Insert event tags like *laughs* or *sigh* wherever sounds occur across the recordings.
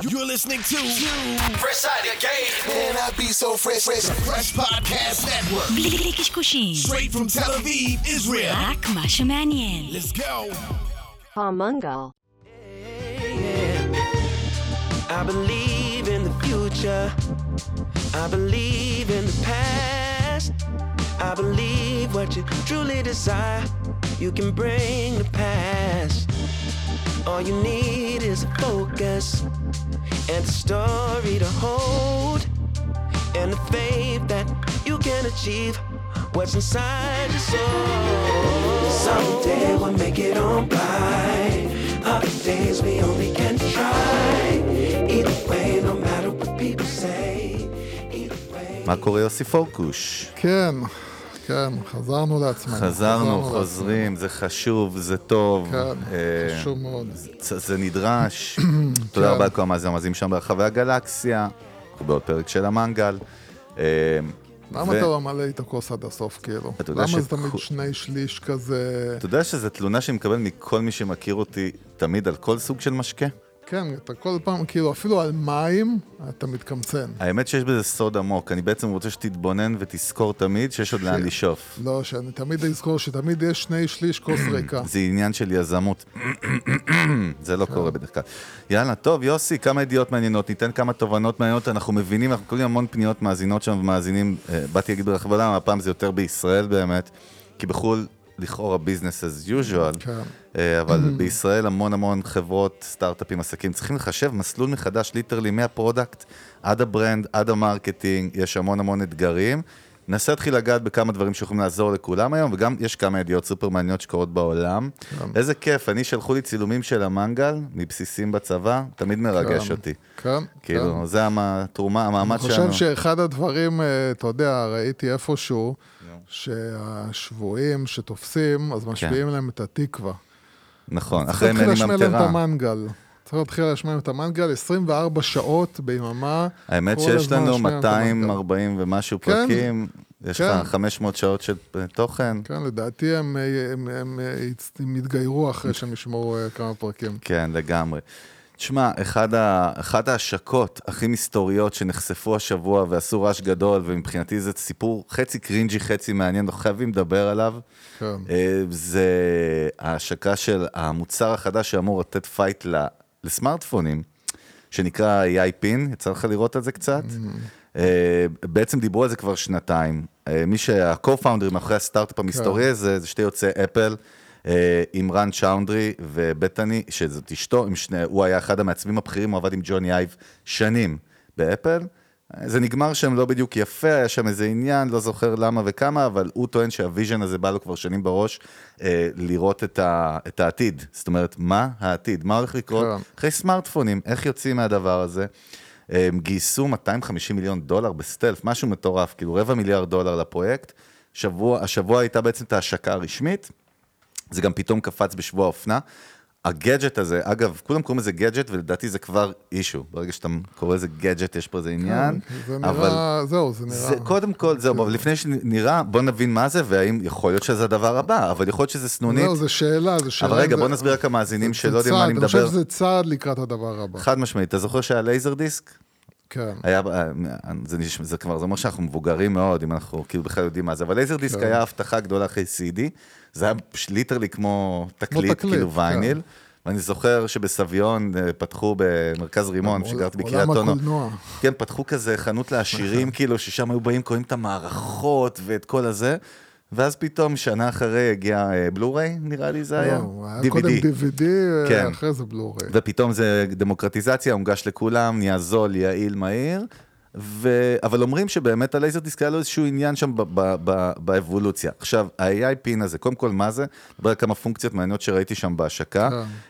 You're listening to Fresh out the gate. Man, I be so fresh, fresh. Fresh Podcast Network. בלי בלי קשקושים, Straight from Tel Aviv, Israel. רק מה שמעניין. Let's go. Palmungal. I believe in the future. I believe in the past. I believe what you truly desire, you can bring the past. All you need is a focus and a story to hold, and the faith that you can achieve what's inside your soul. Someday we'll make it on by. Other days we only can try. Either way, no matter what people say. Either way. מה קורה יוסי פורקוש? כן, כן, חזרנו לעצמנו. חזרנו, לעצמנו. חוזרים, זה חשוב, זה טוב. כן, אה, חשוב מאוד. זה, זה נדרש. *clears throat* תודה כן. רבה לכל המאזינים שם ברחבי הגלקסיה. אנחנו בעוד פרק של המנגל. אה, למה ו- אתה לא מלא את הכוס עד הסוף, כאילו? למה זה שכו- תמיד שני שליש כזה... אתה יודע שזו תלונה שאני מקבל מכל מי שמכיר אותי תמיד על כל סוג של משקה? כן, אתה כל פעם, כאילו, אפילו על מים, אתה מתקמצן. האמת שיש בזה סוד עמוק, אני בעצם רוצה שתתבונן ותזכור תמיד שיש עוד לאן לשאוף. לא, שאני תמיד אזכור שתמיד יש שני שליש כוס *clears throat* ריקה. זה עניין של יזמות. *clears throat* זה לא כן. קורה בדרך כלל. יאללה, טוב, יוסי, כמה ידיעות מעניינות, ניתן כמה תובנות מעניינות, אנחנו מבינים, אנחנו מקבלים המון פניות מאזינות שם ומאזינים, אה, באתי להגיד ברחבי העולם, הפעם זה יותר בישראל באמת, כי בחו"ל, לכאורה business as usual, כן. אה, אבל *clears throat* בישראל המון המון חברות, סטארט-אפים, עסקים, צריכים לחשב מסלול מחדש, literally, מה product עד ה brand, עד ה marketing, יש המון המון אתגרים. ננסה להתחיל לגעת בכמה דברים שיכולים לעזור לכולם היום, וגם יש כמה ידיעות סופר מעניינות שקורות בעולם. איזה כיף, אני שלחו לי צילומים של המנגל, מבסיסים בצבא, תמיד מרגש כן. אותי. כן, כן. כאילו, זה המ- התרומה, המאמץ אני שלנו. חושב שאחד הדברים, אה, אתה יודע, ראיתי איפשהו, שהשבויים שתופסים, אז משפיעים להם את התקווה. נכון, צריך אחרי מני להשמיע להם את ממטרה. המנגל. צריך להתחיל להשמיע את המנגל 24 שעות ביממה. האמת שיש לנו להשמיע להם את המנגל. 240 ומשהו כן, פרקים, יש לך כן. 500 שעות של אה, תוכן. כן, לדעתי הם, אה, הם, הם, אה, יצ- הם יתגיירו אחרי שהם ישמעו אה, כמה פרקים. כן, לגמרי. תשמע, אחד ה- אחת ההשקות הכי מסתוריות שנחשפו השבוע ועשו רעש גדול, ומבחינתי זה סיפור חצי cringy, חצי מעניין, אנחנו חייבים לדבר עליו. כן. אה, זה ההשקה של המוצר החדש שאמור לתת fight לסמארטפונים, שנקרא AI Pin, יצא לך לראות על זה קצת? אה, בעצם דיברו על זה כבר שנתיים. אה, מי שה-co-founder מאחורי הסטארט-אפ המסתורי הזה, זה שתי יוצאי אפל, אה, אימרן צ'אודרי ובת'ני, שזאת אשתו, שני, הוא היה אחד המעצבים הבכירים, הוא עבד עם ג'וני אייב שנים באפל. אה, זה נגמר שם לא בדיוק יפה, היה שם איזה עניין, לא זוכר למה וכמה, אבל הוא טוען שה vision הזה בא לו כבר שנים בראש, אה, לראות את, ה, את העתיד. זאת אומרת, מה העתיד? מה הולך לקרות כן. אחרי סמארטפונים? איך יוצאים מהדבר הזה? הם גייסו 250 מיליון דולר ב stealth, משהו מטורף, כאילו רבע מיליארד דולר לפרויקט. שבוע, השבוע הייתה בעצם את ההשקה הרשמית, זה גם פתאום קפץ בשבוע האופנה. הגאדג'ט הזה, אגב, כולם קוראים לזה גאדג'ט, ולדעתי זה כבר issue. ברגע שאתה קורא לזה גאדג'ט, יש פה איזה עניין. זה אבל נראה, זהו, זה נראה... זה, קודם כל, זהו, אבל לפני שנראה, בוא נבין מה זה, והאם יכול להיות שזה הדבר הבא, אבל יכול להיות שזה סנונית. זהו, זו שאלה, זו שאלה. אבל רגע, אם בוא זה- נסביר רק למאזינים זה שלא יודעים מה אני אני חושב מדבר. שזה צעד לקראת הדבר הבא. חד משמעית, אתה זוכר שהיה laser disc? כן. היה, זה, נשמע, זה כבר, זה אומר שאנחנו מבוגרים מאוד, אם אנחנו כאילו בכלל יודעים מה זה, אבל laser disc כן. היה הבטחה גדולה אחרי CD, זה היה literally כמו תקליט, תקליט, כאילו כן. וייניל, ואני זוכר שבסביון אה, פתחו במרכז רימון, שגרתי בקריית עולם אונו, הקולנוע. *laughs* כן, פתחו כזה חנות לעשירים, כאילו, ששם היו באים, קוראים את המערכות ואת כל הזה, ואז פתאום שנה אחרי הגיע אה, בלוריי, נראה לי זה היה, לא, היה קודם DVD, כן. אחרי זה בלוריי. ופתאום זה דמוקרטיזציה, הונגש לכולם, נהיה זול, יעיל, מהיר. ו... אבל אומרים שבאמת הלייזר דיסק היה לו איזשהו עניין שם ב- ב- ב- באבולוציה. עכשיו, ה-AI פין הזה, קודם כל, מה זה? נדבר על כמה פונקציות מעניינות שראיתי שם בהשקה.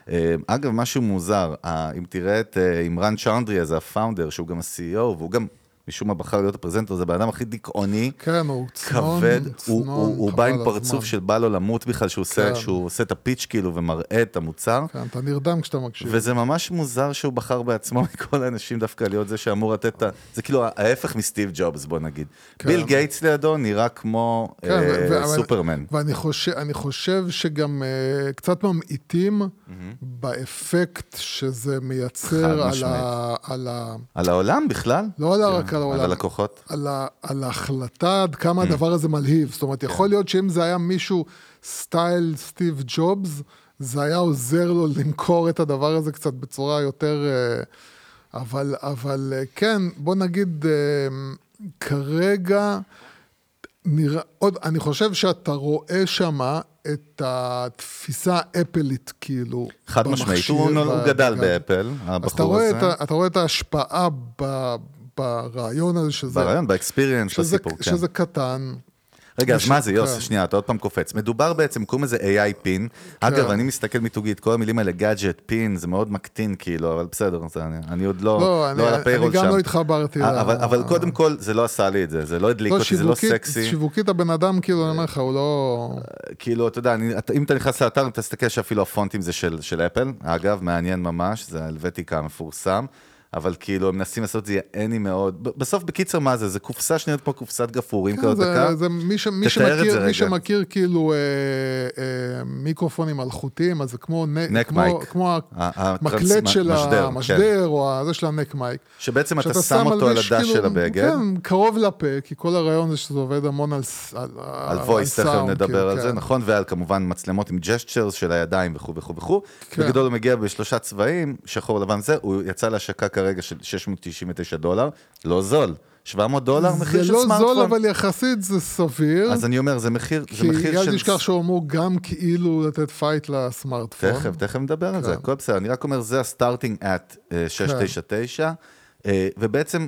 אה, אגב, משהו מוזר, אה, אם תראה את אה, עם רן צ'אונדרי הזה, הפאונדר, שהוא גם ה-CEO, והוא גם משום מה בחר להיות הפרזנטור, זה הבן אדם הכי דיכאוני, כן, הוא צנון, כבד, הוא, צנון, הוא, הוא חבל בא עם פרצוף. של בא לו למות בכלל, שהוא עושה, כן. שהוא עושה את הפיץ' כאילו ומראה את המוצר. כן, אתה נרדם כשאתה מקשיב. וזה ממש מוזר שהוא בחר בעצמו *laughs* מכל האנשים דווקא להיות זה שאמור לתת את ה... זה כאילו ההפך מסטיב ג'ובס, בוא נגיד. כן. ביל גייטס לידו נראה כמו כן, אה, ו- סופרמן. ואני חושב, חושב שגם uh, קצת ממעיטים באפקט שזה מייצר על. ה, על, ה, על העולם בכלל? לא על כן, רק על העולם. על הלקוחות? על, ה, על ההחלטה עד כמה Mm. הדבר הזה מלהיב. זאת אומרת, כן. יכול להיות שאם זה היה מישהו סטייל סטיב ג'ובס, זה היה עוזר לו למכור את הדבר הזה קצת בצורה יותר... אה, אבל, אבל אה, כן, בוא נגיד, אה, כרגע, נראה, עוד, אני חושב שאתה רואה שמה את התפיסה האפלית, כאילו, חד משמעית, הוא גדל באפל, אז אתה הבחור רואה, הזה. את, ה- אתה רואה את ההשפעה ב, ברעיון הזה, שזה, ברעיון, ב experience של הסיפור, כן. שזה קטן. רגע, אז מה זה, יוס, כן. שנייה, אתה עוד פעם קופץ. מדובר בעצם, קוראים לזה AI Pin. אגב, אני מסתכל מיתוגית, כל המילים האלה, גאדג'ט, pin, זה מאוד מקטין, כאילו, אבל בסדר, אני- עוד לא לא, אני, לא על אני הפיירול שם. גם לא התחברתי. אה, אבל, קודם כל, זה לא עשה לי את זה, זה לא הדליק לא, אותי, זה לא סקסי. שיווקית הבן אדם, כאילו, אני אומר לך, הוא לא... כאילו, אתה יודע, אם אתה נכנס לאתר, אתה תסתכל שאפילו הפונטים זה של, של אפל, אגב, מעניין ממש, זה הלווטיקה המפורסם, אבל כאילו, הם מנסים לעשות את זה יעני מאוד. בסוף, בקיצר, מה זה? זה קופסה שנראית כמו קופסת גפרורים כן, כזאת זה, דקה. זה מי, ש, מי, זה שמכיר, רגע. מי שמכיר כאילו אה, אה, מיקרופונים אלחוטיים, אז זה כמו, נק כמו, מייק. כמו המקלט של משדר, כן. המשדר, או הזה של הנק מייק. שבעצם אתה שם אותו על הדש של הבגד. כן, קרוב לפה, כי כל הרעיון זה שזה עובד המון על, ס- על, voice, תכף סאונד, נדבר כאילו, על זה, כן. נכון, ועל כמובן מצלמות עם gestures של הידיים וכו' וכו' וכו'. כן. בגדול הוא מגיע בשלושה צבעים, שחור לבן זה, הוא יצא להשקה כרגע של 699 דולר, לא זול, 700 דולר מחיר זה של לא סמארטפון. זול, אבל יחסית זה סביר. אז אני אומר, זה מחיר, זה כי מחיר אל של... תשכח שהוא אמור גם כאילו לתת fight לסמארטפון. תכף, תכף נדבר על זה, כן. הכל בסדר. אני רק אומר, זה ה starting את 699, אה, ובעצם,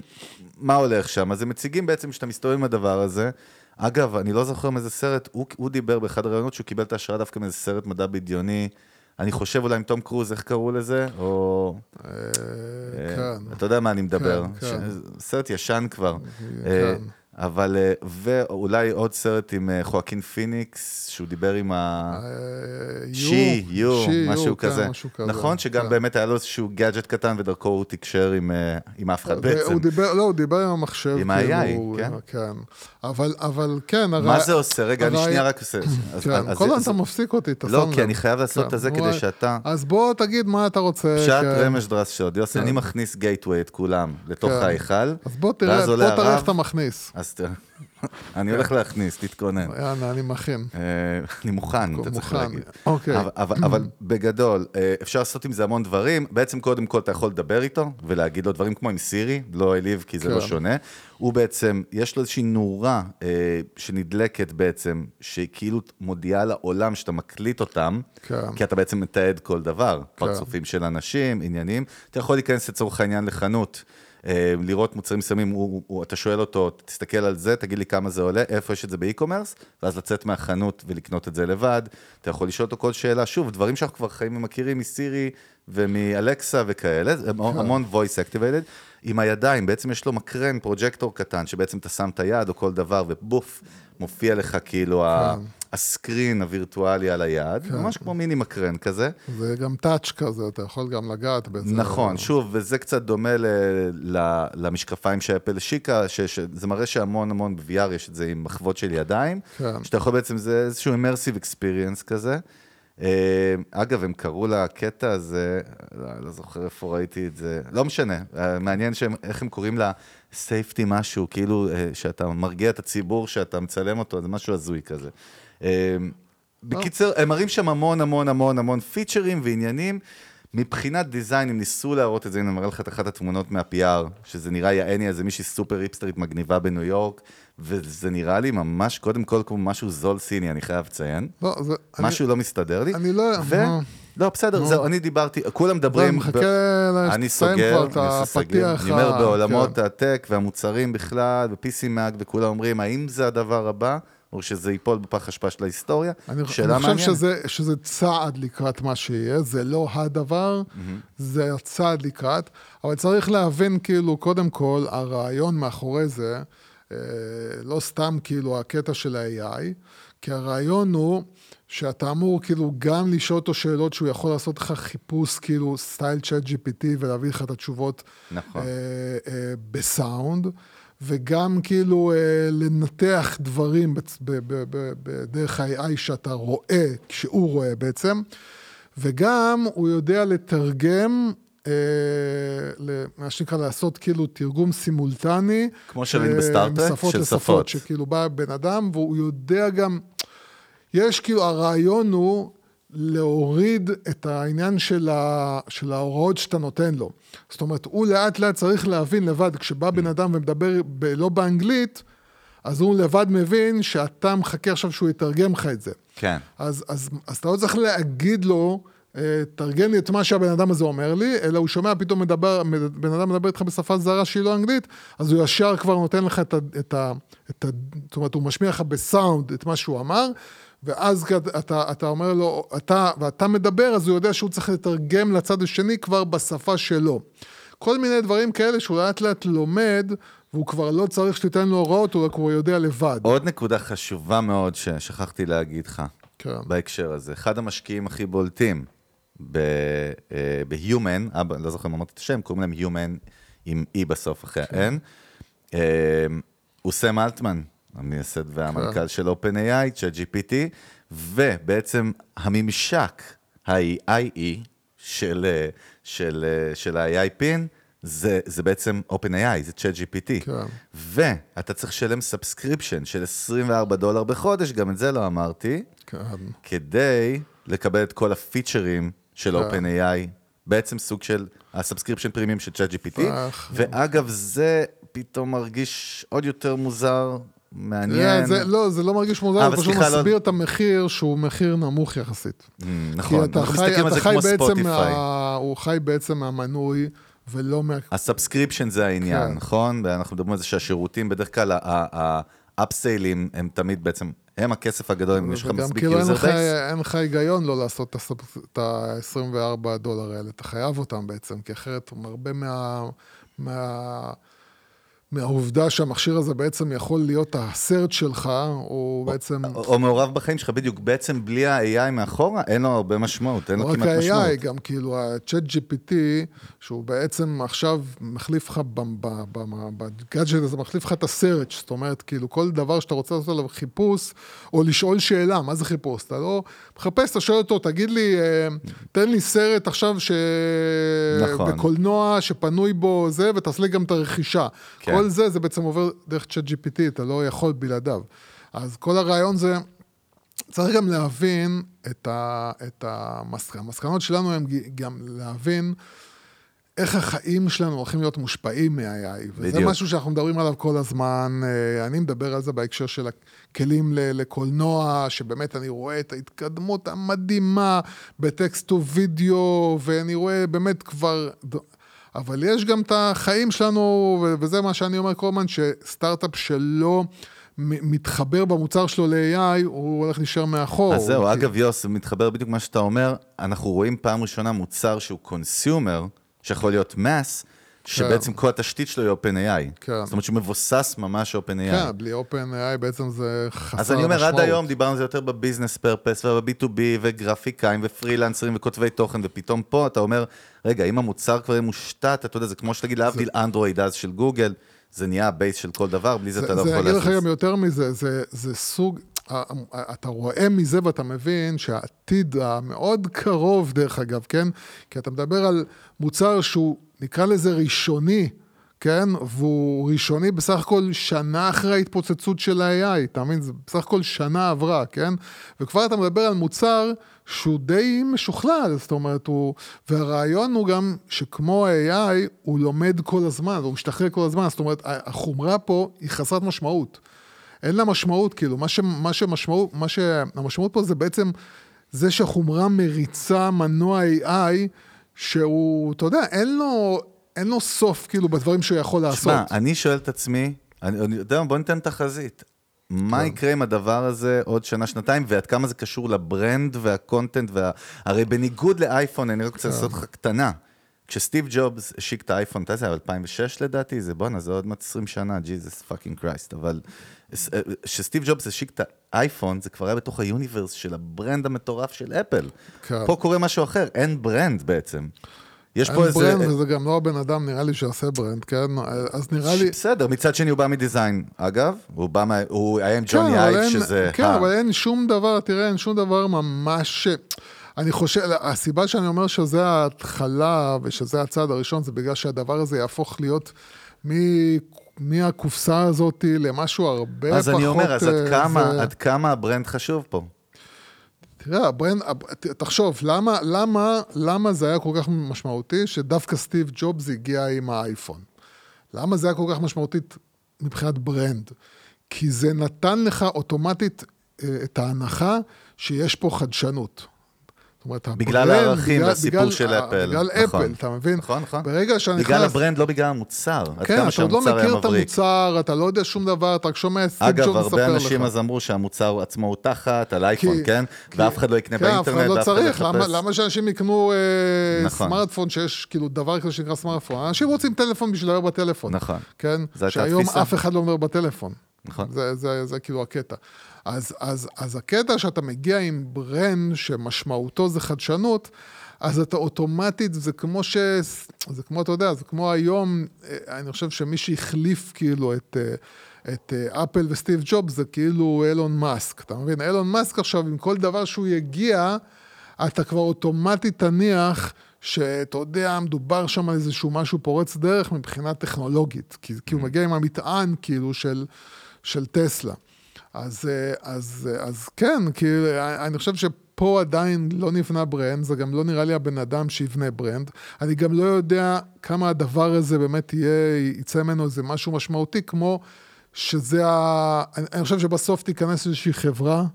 מה הולך שם? אז הם מציגים בעצם שאתה מסתובב עם הדבר הזה. אגב, אני לא זוכר מאיזה סרט, הוא, הוא דיבר באחד הראיונות שהוא קיבל את ההשראה דווקא מאיזה סרט מדע בדיוני. אני חושב אולי עם תום קרוז, איך קראו לזה? או... אה, אה, כן. אתה יודע מה אני מדבר. כן, כן. סרט ישן כבר. אבל, אה, ואולי עוד סרט עם אה, חואקין פיניקס, שהוא דיבר עם ה... אה, יו, שי, יו, משהו כן, כזה. משהו כזה, נכון? שגם כן. באמת היה לו איזשהו גאדג'ט קטן ודרכו הוא תקשר עם, אף אחד בעצם. לא, הוא דיבר עם המחשב. עם כאילו, ה-AI, כן? כן. אבל, כן, מה הרע- זה עושה? רגע, אני שנייה רק עושה. כן, כל הזמן אתה מפסיק אותי, אתה שם לא. כי אני חייב לעשות את זה כדי שאתה... אז בוא תגיד מה אתה רוצה. פשט. רמש דרס שוד. יוסי, אני מכניס גייטווי את כולם לתוך. ההיכל. אז בוא תראה, בוא תראה איך אתה מכניס. אז *laughs* אני הולך להכניס, תתכונן. יאללה, אני מכין. אה, אני מוכן, אתה צריך. להגיד. אוקיי. אבל, בגדול, אה, אפשר לעשות עם זה המון דברים. בעצם קודם כל אתה יכול לדבר איתו ולהגיד לו דברים כמו עם סירי, לא העליב כי זה לא כן. שונה. הוא בעצם, יש לו איזושהי נורה אה, שנדלקת בעצם, שכאילו מודיעה לעולם שאתה מקליט אותם, כן. כי אתה בעצם מתעד כל דבר, פרצופים של אנשים, עניינים. אתה יכול להיכנס לצורך העניין לחנות. אה, לראות מוצרים מסוימים, הוא, הוא, אתה שואל אותו, תסתכל על זה, תגיד לי כמה זה עולה, איפה יש את זה באי-קומרס, ואז לצאת מהחנות ולקנות את זה לבד. אתה יכול לשאול אותו כל שאלה, שוב, דברים שאנחנו כבר חיים ומכירים מסירי ומאלקסה וכאלה, זה המון- המון voice activated. עם הידיים, בעצם יש לו מקרן, פרוג'קטור קטן, שבעצם אתה שם את היד או כל דבר, ובוף, מופיע לך כאילו ה- הסקרין הווירטואלי על היד, ממש כמו מיני מקרן כזה. זה גם טאץ' כזה, אתה יכול גם לגעת בזה. נכון, שוב, וזה קצת דומה ל, ל, למשקפיים שאפל השיקה, שזה מראה שהמון המון ב-VR יש את זה עם מחוות של ידיים, כן. שאתה יכול בעצם, זה איזשהו immersive experience כזה. אה, אגב, הם קראו לקטע הזה, לא, לא זוכר איפה ראיתי את זה, לא משנה, אה, מעניין שהם, איך הם קוראים לה safety משהו, כאילו אה, שאתה מרגיע את הציבור שאתה מצלם אותו, זה משהו הזוי כזה. אה, בקיצר, הם מראים שם המון המון המון המון פיצ'רים ועניינים. מבחינת דיזיין, הם ניסו להראות את זה, הנה אני מראה לך את אחת התמונות מה-PR, שזה נראה יעני, איזה מישהי סופר היפסטרית מגניבה בניו יורק, וזה נראה לי ממש, קודם כל, כמו משהו זול סיני, אני חייב לציין. לא, זה... אני- משהו לא מסתדר לי. אני לא- ו... מה? לא, בסדר, נו. זהו, אני דיברתי, כולם מדברים... אני מחכה ב- אני סוגר, אני עושה. הפתיח אני אומר, בעולמות כן. הטק והמוצרים בכלל, ו-PC Mac, וכולם אומרים, האם זה הדבר הבא? או שזה ייפול בפח אשפה של ההיסטוריה? אני, שאלה אני חושב מעניינת. שזה, שזה צעד לקראת מה שיהיה, זה לא הדבר, זה הצעד לקראת, אבל צריך להבין כאילו, קודם כל, הרעיון מאחורי זה, אה, לא סתם כאילו הקטע של ה-AI, כי הרעיון הוא שאתה אמור כאילו גם לשאול אותו שאלות שהוא יכול לעשות לך חיפוש כאילו סטייל צ'אט GPT ולהביא לך את התשובות נכון. אה, אה, בסאונד, וגם כאילו אה, לנתח דברים בצ- ב- ב- ב- בדרך ה-AI שאתה רואה, שהוא רואה בעצם, וגם הוא יודע לתרגם, אה, ל- מה שנקרא לעשות כאילו תרגום סימולטני. כמו שראינו אה, בסטארט-טרק, משפות של לשפות, שפות. שכאילו בא בן אדם והוא יודע גם, יש כאילו, הרעיון הוא להוריד את העניין של, ה, של ההוראות שאתה נותן לו. זאת אומרת, הוא לאט לאט צריך להבין לבד, כשבא בן אדם ומדבר ב, לא באנגלית, אז הוא לבד מבין שאתה מחכה עכשיו שהוא יתרגם לך את זה. כן. אז, אז, אז אתה לא צריך להגיד לו, אה, תרגם לי את מה שהבן אדם הזה אומר לי, אלא הוא שומע פתאום מדבר, מד- בן אדם מדבר איתך בשפה זרה שהיא לא אנגלית, אז הוא ישר כבר נותן לך את ה... את ה, את ה זאת אומרת, הוא משמיע לך בסאונד את מה שהוא אמר, ואז אתה, אתה אומר לו, אתה, ואתה מדבר, אז הוא יודע שהוא צריך לתרגם לצד השני כבר בשפה שלו. כל מיני דברים כאלה שהוא לאט לאט לומד, והוא כבר לא צריך שתיתן לו הוראות, הוא כבר יודע לבד. עוד נקודה חשובה מאוד ששכחתי להגיד לך, כן. בהקשר הזה. אחד המשקיעים הכי בולטים אה, ב-Humane, אבא, לא זוכר אם אמרתי את השם, קוראים להם Humane עם E בסוף אחרי כן. ה-N, אה, הוא סם אלטמן, המייסד והמנכ"ל כן. של OpenAI, ChatGPT, ובעצם הממשק ה-AI של, של, של ה-AI Pin, זה, זה בעצם OpenAI, זה ChatGPT. כן. ואתה צריך לשלם subscription של 24 דולר בחודש, גם את זה לא אמרתי, כן. כדי לקבל את כל הפיצ'רים של כן. OpenAI, בעצם סוג של ה subscription premium של ChatGPT. ואגב, זה פתאום מרגיש עוד יותר מוזר, מעניין. זה, לא, זה לא מרגיש מוזר, אה, זה פשוט וסליחה, לא- מסביר את המחיר שהוא מחיר נמוך יחסית. Mm, נכון, כי אתה חי, אתה חי בעצם. מה, הוא חי בעצם מהמנוי, ולא מה... ה subscription זה העניין, כן. נכון? ואנחנו מדברים על זה שהשירותים, בדרך כלל ה upsale ים הם תמיד בעצם, הם הכסף הגדול, אם יש לך מספיק כאילו user לך, base. אין לך היגיון לא לעשות את ה-24 דולר האלה, אתה חייב אותם בעצם, כי אחרת הרבה מה... מה... מהעובדה שהמכשיר הזה בעצם יכול להיות הסרט שלך, הוא בעצם... או, או מעורב בחיים שלך, בדיוק, בעצם בלי ה-AI מאחורה, אין לו הרבה משמעות, אין לו רק כמעט משמעות. ה-AI, גם כאילו ה-ChatGPT, שהוא בעצם עכשיו מחליף לך, בגאדג'ט הזה מחליף לך את הסרט, זאת אומרת, כאילו כל דבר שאתה רוצה לעשות עליו חיפוש, או לשאול שאלה, מה זה חיפוש? אתה לא מחפש, אתה שואל אותו, תגיד לי, אה, תן לי סרט עכשיו ש... נכון. בקולנוע שפנוי בו זה, ותעשה לי גם את הרכישה. כן. כל זה, זה בעצם עובר דרך Chat GPT, אתה לא יכול בלעדיו. אז כל הרעיון זה... צריך גם להבין את, ה, את המסק... המסקנות שלנו ג- גם להבין איך החיים שלנו הולכים להיות מושפעים. וזה בדיוק. משהו שאנחנו מדברים עליו כל הזמן. אה, אני מדבר על זה בהקשר של הכלים לקולנוע, שבאמת אני רואה את ההתקדמות המדהימה ב text to video, ואני רואה באמת כבר... אבל יש גם את החיים שלנו, וזה מה שאני אומר כל הזמן, שסטארט-אפ שלא מתחבר במוצר שלו ל-AI, הוא הולך להישאר מאחור. אז זהו, הוא- אגב, יוסי, זה מתחבר בדיוק מה שאתה אומר, אנחנו רואים פעם ראשונה מוצר שהוא consumer, שיכול להיות mass, שבעצם כל התשתית שלו היא OpenAI. כן. זאת אומרת שהוא מבוסס ממש OpenAI. כן, בלי OpenAI בעצם זה חסר משמעות. אז אני אומר, עד היום דיברנו על זה יותר ב business purpose וב-B2B וגרפיקאים ופרילנסרים וכותבי תוכן, ופתאום פה אתה אומר, רגע, אם המוצר כבר יהיה מושתת, אתה יודע, זה כמו שתגיד להבדיל אנדרואיד אז של גוגל, זה נהיה ה base של כל דבר, בלי זה אתה לא זה יכול אגיד לך. גם יותר מזה, זה, זה סוג, אתה רואה מזה ואתה מבין שהעתיד המאוד קרוב, דרך אגב, כן? כי אתה מדבר על מוצר שהוא, נקרא לזה ראשוני, כן? והוא ראשוני בסך הכל שנה אחרי ההתפוצצות של ה-AI, אתה מבין? זה בסך הכל שנה עברה, כן? וכבר אתה מדבר על מוצר שהוא די משוכלל, זאת אומרת, הוא... והרעיון הוא גם שכמו ה-AI, הוא לומד כל הזמן, הוא משתחרר כל הזמן, זאת אומרת, החומרה פה היא חסרת משמעות. אין לה משמעות, כאילו, מה, ש, מה, שמשמעות, מה שהמשמעות פה זה בעצם זה שהחומרה מריצה מנוע AI, שהוא, אתה יודע, אין לו, אין לו סוף, כאילו, בדברים שהוא יכול לעשות. שמע, אני שואל את עצמי, אני, יודע, בוא ניתן תחזית. מה יקרה עם הדבר הזה עוד שנה, שנתיים, ועד כמה זה קשור ל brand וה content, וה... הרי בניגוד לאייפון, אני רק רוצה לעשות לך קטנה. כשסטיב ג'ובס השיק את האייפון, אתה יודע, 2006 לדעתי, זה בואנה, זה עוד מעט 20 שנה, Jesus fucking Christ, אבל כשסטיב ג'ובס השיק את האייפון, זה כבר היה בתוך ה universe של ה brand המטורף של אפל. כן. פה קורה משהו אחר, אין brand בעצם. יש פה אין איזה... ברנד, וזה גם לא הבן אדם, נראה לי, שעושה brand, כן? אז נראה לי... בסדר, מצד שני הוא בא מ design, אגב, הוא בא מה... הוא היה עם כן, ג'וני אייב, אין- שזה... כן, אבל אין שום דבר, תראה, אין שום דבר ממש... אני חושב, הסיבה שאני אומר שזה ההתחלה ושזה הצעד הראשון, זה בגלל שהדבר הזה יהפוך להיות מ- מהקופסה הזאת למשהו הרבה פחות... אז אני אומר, אז עד אה, כמה, זה- עד כמה ה brand חשוב פה? תראה, ה brand, תחשוב, למה, למה, למה זה היה כל כך משמעותי שדווקא סטיב ג'ובס הגיע עם האייפון? למה זה היה כל כך משמעותית מבחינת brand? כי זה נתן לך אוטומטית אה, את ההנחה שיש פה חדשנות. זאת אומרת, בגלל ה brand, הערכים בגלל- והסיפור בגלל- של אה, אפל, בגלל נכון. אפל, אתה מבין? נכון, נכון. ברגע שאני נכנס... בגלל ה brand, לא בגלל המוצר. כן, אתה עוד לא מכיר את. המוצר, אתה לא יודע שום דבר, אתה רק שומע סטיב אגב, ג'ובס מספר לך. הרבה אנשים אז אמרו שהמוצר עצמו הוא תחת, על אייפון, כי- כן? כי- ואף אחד לא יקנה כן, באינטרנט, לא ואף אחד לא צריך, למה. למה שאנשים יקנו אה, נכון. סמארטפון שיש כאילו דבר כזה שנקרא סמארטפון? אנשים רוצים טלפון בשביל לדבר בטלפון. נכון. כן? שהיום. אף אחד לא מדבר בטלפון. נכון. זה, זה, זה כאילו הקטע. אז, אז, אז הקטע שאתה מגיע עם ברנד שמשמעותו זה חדשנות, אז אתה אוטומטית, זה כמו ש... זה כמו, אתה יודע, זה כמו היום, אה, אני חושב שמי שהחליף כאילו את... אה, את אה, אפל וסטיב ג'ובס זה כאילו אילון מאסק, אתה מבין? אילון מאסק עכשיו, עם כל דבר שהוא יגיע, אתה כבר אוטומטית תניח שאתה יודע, מדובר שם על איזשהו משהו פורץ דרך מבחינה טכנולוגית, כי, כי הוא מגיע עם המטען כאילו של, של טסלה. אז, אה, אז, אה, אז כן, כי אני חושב שפה עדיין לא נבנה brand, זה גם לא נראה לי הבן אדם שיבנה brand. אני גם לא יודע כמה הדבר הזה באמת יהיה, יצא ממנו איזה משהו משמעותי, כמו שזה ה... אני, אני חושב שבסוף תיכנס איזושהי חברה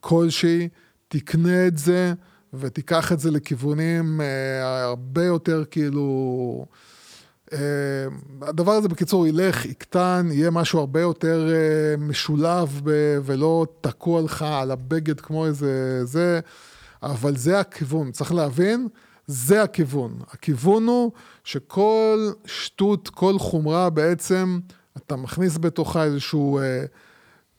כלשהי, תקנה את זה ותיקח את זה לכיוונים אה, הרבה יותר כאילו... אה, הדבר הזה בקיצור ילך, יקטן, יהיה משהו הרבה יותר אה, משולב ב- ולא תקוע לך על הבגד כמו איזה זה, אבל זה הכיוון, צריך להבין, זה הכיוון. הכיוון הוא שכל שטות, כל חומרה בעצם, אתה מכניס בתוכה איזשהו אה,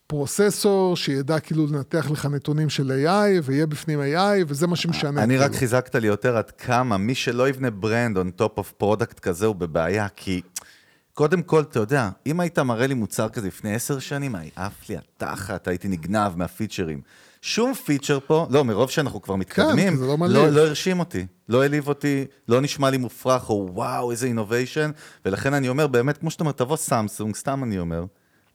processor שידע כאילו לנתח לך נתונים של AI, ויהיה בפנים AI, וזה מה שמשנה. אני רק כאילו. חיזקת לי יותר עד כמה מי שלא יבנה brand on top of product כזה הוא בבעיה, כי קודם כל, אתה יודע, אם היית מראה לי מוצר כזה לפני עשר שנים, עף לי התחת, הייתי נגנב מהפיצ'רים. שום פיצ'ר פה, לא, מרוב שאנחנו כבר מתקדמים, זה לא. לא, לא הרשים אותי, לא העליב אותי, לא נשמע לי מופרך, או וואו, איזה innovation, ולכן אני אומר, באמת, כמו שאתה אומר, תבוא סמסונג, סתם אני אומר,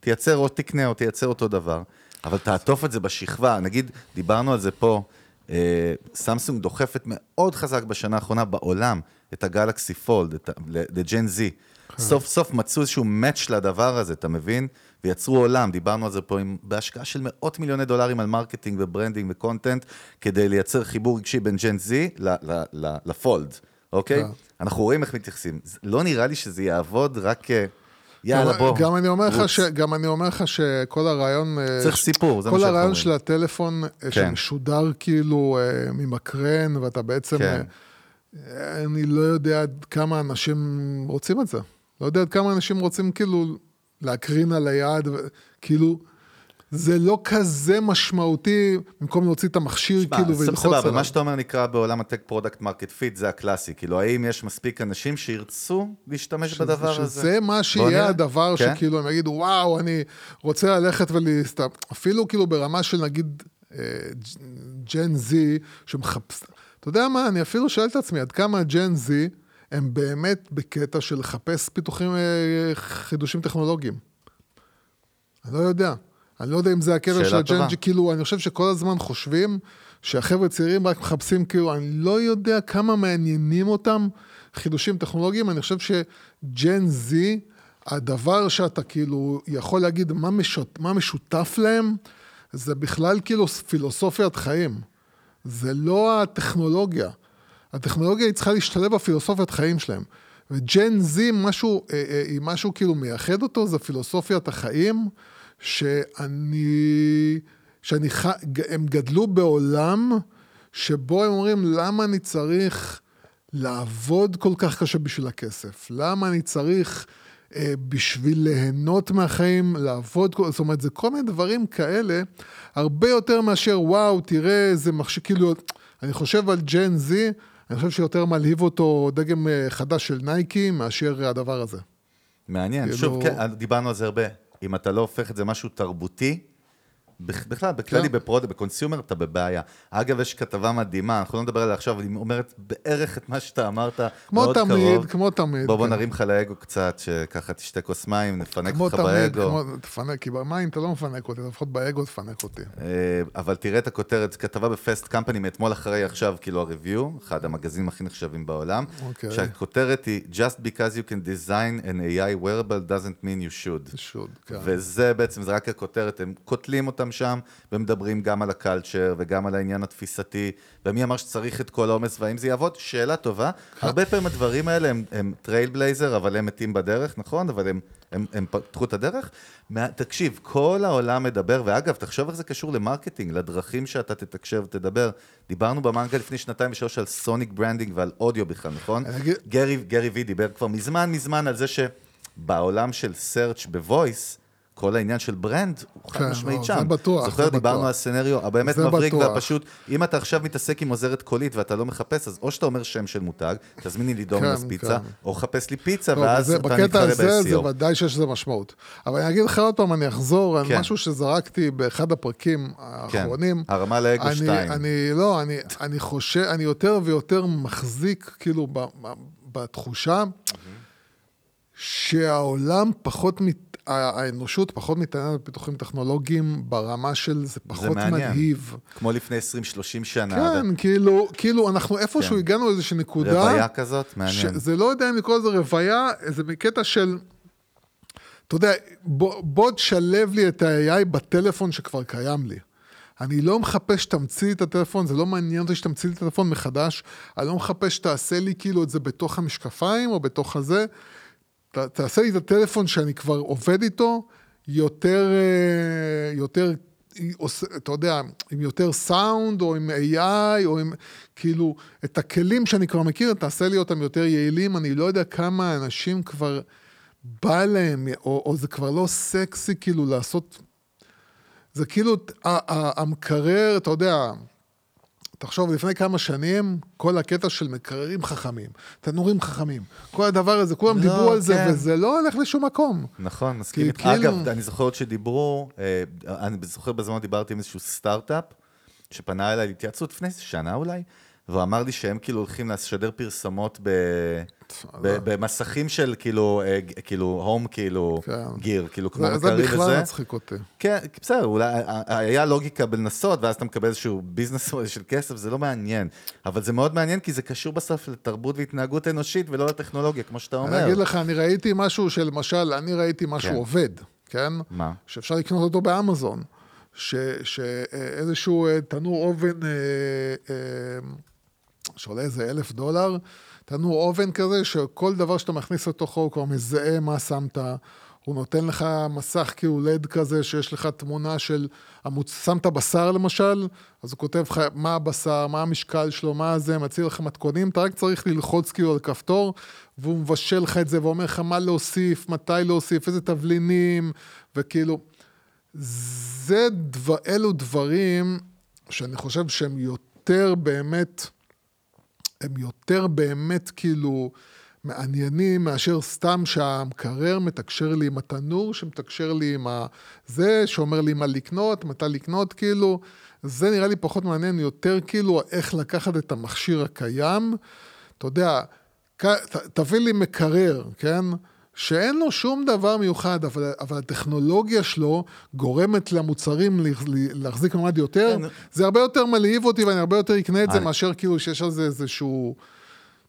תייצר או תקנה או תייצר אותו דבר, אבל תעטוף את זה בשכבה. נגיד, דיברנו על זה פה, אה, סמסונג דוחפת מאוד חזק בשנה האחרונה בעולם את הגלקסי פולד, ל Gen Z. סוף סוף מצאו איזשהו match לדבר הזה, אתה מבין? ויצרו עולם, דיברנו על זה פה עם, בהשקעה של מאות מיליוני דולרים על marketing ו branding ו content, כדי לייצר חיבור רגשי בין Gen Z לפולד, אוקיי? כן. אנחנו רואים איך מתייחסים. לא נראה לי שזה יעבוד רק... יאללה, בוא. גם אני אומר לך רוץ. ש... גם אני אומר לך שכל הרעיון... אה, צריך סיפור, זה מה כל שאנחנו הרעיון אומרים. של הטלפון אה, שמשודר כאילו אה, ממקרן, ואתה בעצם... כן. אני לא יודע עד כמה אנשים רוצים את זה. לא יודע עד כמה אנשים רוצים כאילו להקרין על היד, כאילו... זה לא כזה משמעותי, במקום להוציא את המכשיר שמע, כאילו וללחוץ סבבה, עליו. מה שאתה אומר נקרא בעולם ה tech product market fit, זה הקלאסי. כאילו, האם יש מספיק אנשים שירצו להשתמש בדבר הזה? שזה מה בוא שיהיה נראה. הדבר כן? שכאילו הם יגידו, וואו, אני רוצה ללכת ולהסתכל, אפילו כאילו ברמה של נגיד אה, Gen Z, שמחפש, אתה יודע מה, אני אפילו שואל את עצמי, עד כמה Gen Z הם באמת בקטע של לחפש פיתוחים, אה, חידושים טכנולוגיים. אני לא יודע. אני לא יודע אם זה שאלה של. זי, כאילו, אני חושב שכל הזמן חושבים שהחבר'ה צעירים רק מחפשים, כאילו, אני לא יודע כמה מעניינים אותם חידושים טכנולוגיים, אני חושב שג'ן זי, הדבר שאתה כאילו יכול להגיד מה, משות, מה משותף להם, זה בכלל כאילו פילוסופיית חיים. זה לא הטכנולוגיה. הטכנולוגיה היא צריכה להשתלב בפילוסופיית חיים שלהם. וג'ן זי, משהו, אה, אה, משהו כאילו מייחד אותו, זה פילוסופיית החיים, שאני, שאני, ח- הם גדלו בעולם שבו הם אומרים, למה אני צריך לעבוד כל כך קשה בשביל הכסף? למה אני צריך אה, בשביל ליהנות מהחיים, לעבוד, זאת אומרת, זה כל מיני דברים כאלה, הרבה יותר מאשר, וואו, תראה איזה מכשיר, כאילו, אני חושב על ג'ן זי, אני חושב שיותר מלהיב אותו דגם אה, חדש של נייקי מאשר הדבר הזה. מעניין. כאילו- שוב, כן, דיברנו על זה הרבה. אם אתה לא הופך את זה משהו תרבותי, בכלל, בכללי, כן. ב product, ב consumer, אתה בבעיה. אגב, יש כתבה מדהימה, אנחנו לא נדבר עליה עכשיו, אבל היא אומרת בערך את מה שאתה אמרת, כמו מאוד תמיד, קרוב. כמו תמיד. בוא, בוא כן. נרים לך לאגו קצת, שככה תשתה כוס מים, נפנק כמו אותך תמיד, באגו. כמו, תפנק, כי במים אתה לא מפנק אותי, לפחות באגו תפנק אותי. אה, אבל תראה את הכותרת, כתבה ב Fast Company מאתמול אחרי עכשיו, כאילו ה review, אחד המגזינים הכי נחשבים בעולם, אוקיי. שהכותרת היא Just because you can design an AI wearable doesn't mean you should. should, כן. וזה בעצם, זה רק הכותרת, הם קוטלים אותם שם, ומדברים גם על ה culture, וגם על העניין התפיסתי, ומי אמר שצריך את כל העומס, והאם זה יעבוד? שאלה טובה. הרבה פעמים הדברים האלה הם, הם trail blazer, אבל הם מתים בדרך, נכון? אבל הם, הם, הם פתחו את הדרך. מה, תקשיב, כל העולם מדבר, ואגב, תחשוב איך זה קשור ל marketing, לדרכים שאתה תתקשר ותדבר. דיברנו במנגל לפני שנתיים ושלוש על sonic branding ועל אודיו בכלל, נכון? גרי, גרי וי דיבר כבר מזמן מזמן על זה שבעולם של search ב voice, כל העניין של ברנד הוא חד כן, משמעית לא, שם. זה בטוח, זוכר, דיברנו. על סצנריו הבאמת מבריק. והפשוט, אם אתה עכשיו מתעסק עם עוזרת קולית ואתה לא מחפש, אז או שאתה אומר שם של מותג, תזמיני לי דומינוס כן, פיצה, כן. או חפש לי פיצה, לא, ואז אתה בקטע מתחרה הזה זה ב-SEO. ודאי שיש לזה משמעות. אבל אני אגיד לך עוד פעם, אני אחזור על. משהו שזרקתי באחד הפרקים האחרונים. הרמה לאגו אני- 2. אני, לא, אני, אני חושב, אני יותר ויותר מחזיק, כאילו, בתחושה שהעולם פחות, מת, האנושות פחות מתעניינת בפיתוחים טכנולוגיים ברמה של זה זה פחות מעניין. מלהיב. כמו לפני 20-30 שנה. כן, כאילו, כאילו, אנחנו איפשהו כן. הגענו לאיזושהי נקודה. רוויה כזאת, מעניין. זה לא יודע אם לקרוא לזה רוויה, זה מקטע של, אתה יודע, בוא, בוא תשלב לי את ה-AI בטלפון שכבר קיים לי. אני לא מחפש שתמציא לי את הטלפון, זה לא מעניין אותי שתמציא לי את הטלפון מחדש, אני לא מחפש שתעשה לי כאילו את זה בתוך המשקפיים או בתוך הזה. ת, תעשה לי את הטלפון שאני כבר עובד איתו, יותר, אה, יותר, אתה יודע, עם יותר סאונד, או עם AI, או עם, כאילו, את הכלים שאני כבר מכיר, תעשה לי אותם יותר יעילים, אני לא יודע כמה אנשים כבר בא להם, או, או זה כבר לא סקסי, כאילו, לעשות... זה כאילו, המקרר, אתה יודע, תחשוב, לפני כמה שנים, כל הקטע של מקררים חכמים, תנורים חכמים, כל הדבר הזה, כולם לא, דיברו על זה, כן. וזה לא הולך לשום מקום. נכון, מסכים. כאילו- אגב, אני זוכר עוד שדיברו, אה, אני זוכר בזמן דיברתי עם איזשהו סטארט-אפ, שפנה אליי להתייעצות לפני שנה אולי, והוא אמר לי שהם כאילו הולכים לשדר פרסמות ב... ב- במסכים של כאילו, אה, כאילו, הום, כאילו, כן. גיר, כאילו, כמו זה, זה מקררים בכלל וזה. מצחיק אותי. כן, בסדר, אולי ה- היה לוגיקה בלנסות, ואז אתה מקבל איזשהו ביזנס של כסף, זה לא מעניין. אבל זה מאוד מעניין, כי זה קשור בסוף לתרבות והתנהגות אנושית, ולא לטכנולוגיה, כמו שאתה אני אומר. אגיד לך, אני ראיתי משהו שלמשל, אני ראיתי משהו כן. עובד, כן? מה? שאפשר לקנות אותו באמזון. שאיזשהו אה, תנור אובן אה, אה, שעולה איזה אלף דולר, תנור אובן כזה, שכל דבר שאתה מכניס לתוכו הוא כבר מזהה מה שמת. הוא נותן לך מסך כאילו לד כזה, שיש לך תמונה של, המוצ... שמת בשר למשל, אז הוא כותב לך מה הבשר, מה המשקל שלו, מה זה, מציע לך מתכונים, אתה רק צריך ללחוץ כאילו על כפתור, והוא מבשל לך את זה ואומר לך מה להוסיף, מתי להוסיף, איזה תבלינים, וכאילו, זה, דבר, אלו דברים שאני חושב שהם יותר באמת, הם יותר באמת כאילו מעניינים מאשר סתם שהמקרר מתקשר לי עם התנור, שמתקשר לי עם. זה, שאומר לי מה לקנות, מתי לקנות, כאילו, זה נראה לי פחות מעניין, יותר כאילו איך לקחת את המכשיר הקיים. אתה יודע, תביא לי מקרר, כן? שאין לו שום דבר מיוחד, אבל, אבל הטכנולוגיה שלו גורמת למוצרים לה- להחזיק מעמד יותר. כן. זה הרבה יותר מלהיב אותי ואני הרבה יותר אקנה את זה מאשר כאילו שיש על זה איזשהו...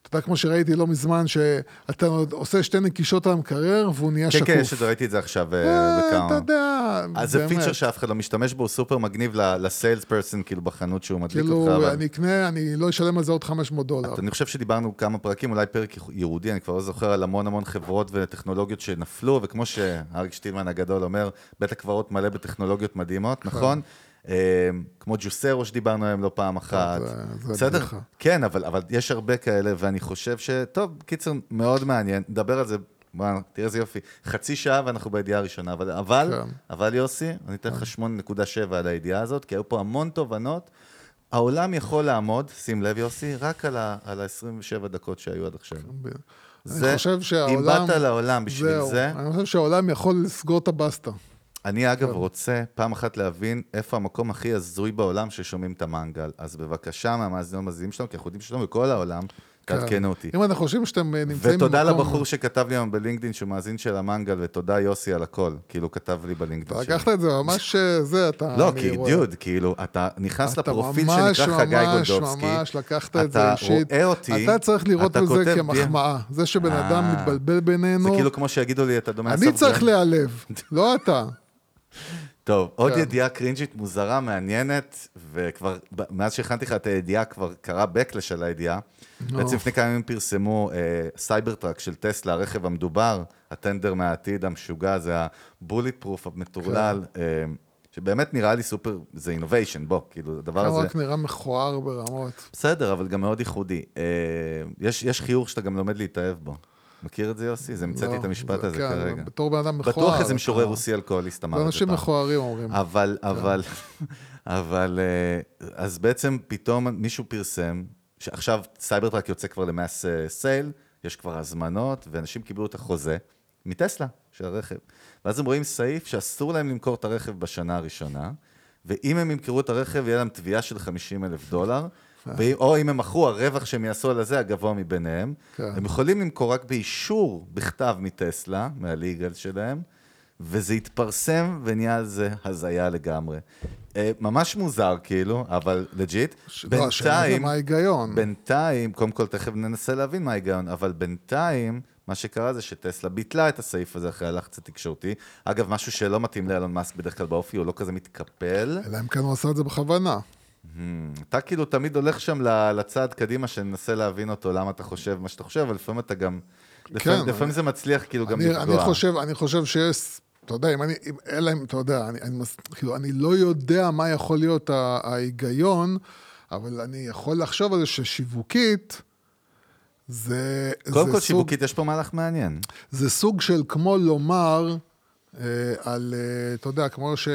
אתה יודע, כמו שראיתי לא מזמן, שאתה עוד עושה שתי נקישות על המקרר והוא נהיה כן, שקוף. כן, זה, ראיתי את זה עכשיו אה, אה, בכמה. אתה יודע, אז זה באמת. פיצ'ר שאף אחד לא משתמש בו, הוא סופר מגניב לסיילס פרסון, כאילו בחנות שהוא מדליק אותך. כאילו, אני אקנה, אני לא אשלם על זה עוד 500 דולר. אני חושב שדיברנו כמה פרקים, אולי פרק ייעודי, אני כבר לא זוכר, על המון המון חברות וטכנולוגיות שנפלו, וכמו שאריק שטילמן הגדול אומר, בית הקברות מלא בטכנולוגיות מדהימות, נכון? אה, כמו ג'וסרו שדיברנו עליהם לא פעם אחת. זה- זה בסדר? כן, אבל, אבל יש הרבה כאלה, ואני חושב ש... טוב, קיצר, מאוד מעניין, נדבר על זה. וואו, תראה איזה יופי. חצי שעה ואנחנו בידיעה הראשונה, אבל, אבל, כן. אבל יוסי, אני אתן לך 8.7 על הידיעה הזאת, כי היו פה המון תובנות. העולם יכול לעמוד, שים לב יוסי, רק על ה-27 דקות שהיו עד עכשיו. אני חושב אם שהעולם... באת לעולם בשביל זהו, זה, אני חושב שהעולם יכול לסגור את הבסטה. אני אגב רוצה פעם אחת להבין איפה המקום הכי הזוי בעולם ששומעים את המנגל. אז בבקשה מהמאזינים המאזינים שלנו, כי אנחנו יודעים שלנו בכל העולם, תעדכנו אותי. אם אנחנו חושבים שאתם אה, נמצאים ותודה במקום- לבחור שכתב לי היום בלינקדאין שהוא מאזין של המנגל, ותודה יוסי על הכל. כאילו, כתב לי אתה בלינקדאין שלי. לקחת את זה ממש אה, זה, אתה... לא, כי. דיוד, כאילו, אתה נכנס אתה לפרופיל שנקרא חגי גולדובסקי. ממש לקחת את זה אתה אישית. רואה אותי, אתה צריך לראות אתה בי- כמחמאה. זה שבן אדם אה. מתבלבל בינינו, זה כאילו כמו שיגידו לי, אתה דומה אני צריך. להיעלב, לא אתה. טוב, עוד כן. ידיעה קרינג'ית מוזרה, מעניינת, וכבר, מאז שהכנתי לך את הידיעה, כבר קרה backlash על הידיעה. בעצם לפני כמה ימים פרסמו אה, Cybertruck של טסלה, הרכב המדובר, הטנדר מהעתיד המשוגע, זה ה bulletproof המטורלל, כן. אה, שבאמת נראה לי סופר, זה innovation, בוא, כאילו, הדבר הוא הזה... רק נראה מכוער ברמות. בסדר, אבל גם מאוד ייחודי. אה, יש, יש חיוך שאתה גם לומד להתאהב בו. מכיר את זה, יוסי? זה המצאתי לא, את המשפט זה- הזה כן, כרגע. בתור בן אדם מכוער. בטוח איזה משורר רוסי אלכוהוליסט אמר את זה אנשים. מכוערים אומרים. אבל, כן. אבל, אבל, אה, אז בעצם פתאום מישהו פרסם, שעכשיו Cybertruck יוצא כבר למאס אה, סייל, יש כבר הזמנות, ואנשים קיבלו את החוזה מטסלה, של הרכב. ואז הם רואים סעיף שאסור להם למכור את הרכב בשנה הראשונה, ואם הם ימכרו את הרכב, יהיה להם תביעה של 50 אלף דולר, או אם הם מכרו, הרווח שהם יעשו על הזה הגבוה מביניהם. כן. הם יכולים למכור רק באישור בכתב מטסלה, מה legal שלהם, וזה התפרסם ונהיה על זה הזיה לגמרי. אה, ממש מוזר כאילו, אבל legit. לא, השאלה זה מה ההיגיון. בינתיים, קודם כל תכף ננסה להבין מה ההיגיון, אבל בינתיים, מה שקרה זה שטסלה ביטלה את הסעיף הזה אחרי הלחץ התקשורתי. אגב, משהו שלא מתאים לאילון מאסק בדרך כלל באופי, הוא לא כזה מתקפל. אלא אם כן הוא עשה את זה בכוונה. אתה כאילו תמיד הולך שם ל- לצד קדימה, שננסה להבין אותו, למה אתה חושב מה שאתה חושב, אבל לפעמים אתה גם... לפעמים, כן, לפעמים זה מצליח כאילו גם לפגוע. אני חושב, אני חושב שיש, אתה יודע, אם אני, אם, אלא אם, אתה יודע, אני, אני, כאילו, אני לא יודע מה יכול להיות ההיגיון, אבל אני יכול לחשוב על זה ששיווקית, זה, קודם זה כל, סוג, שיווקית, יש פה מהלך מעניין. זה סוג של כמו לומר, אה, על, אה, אתה יודע, כמו ש...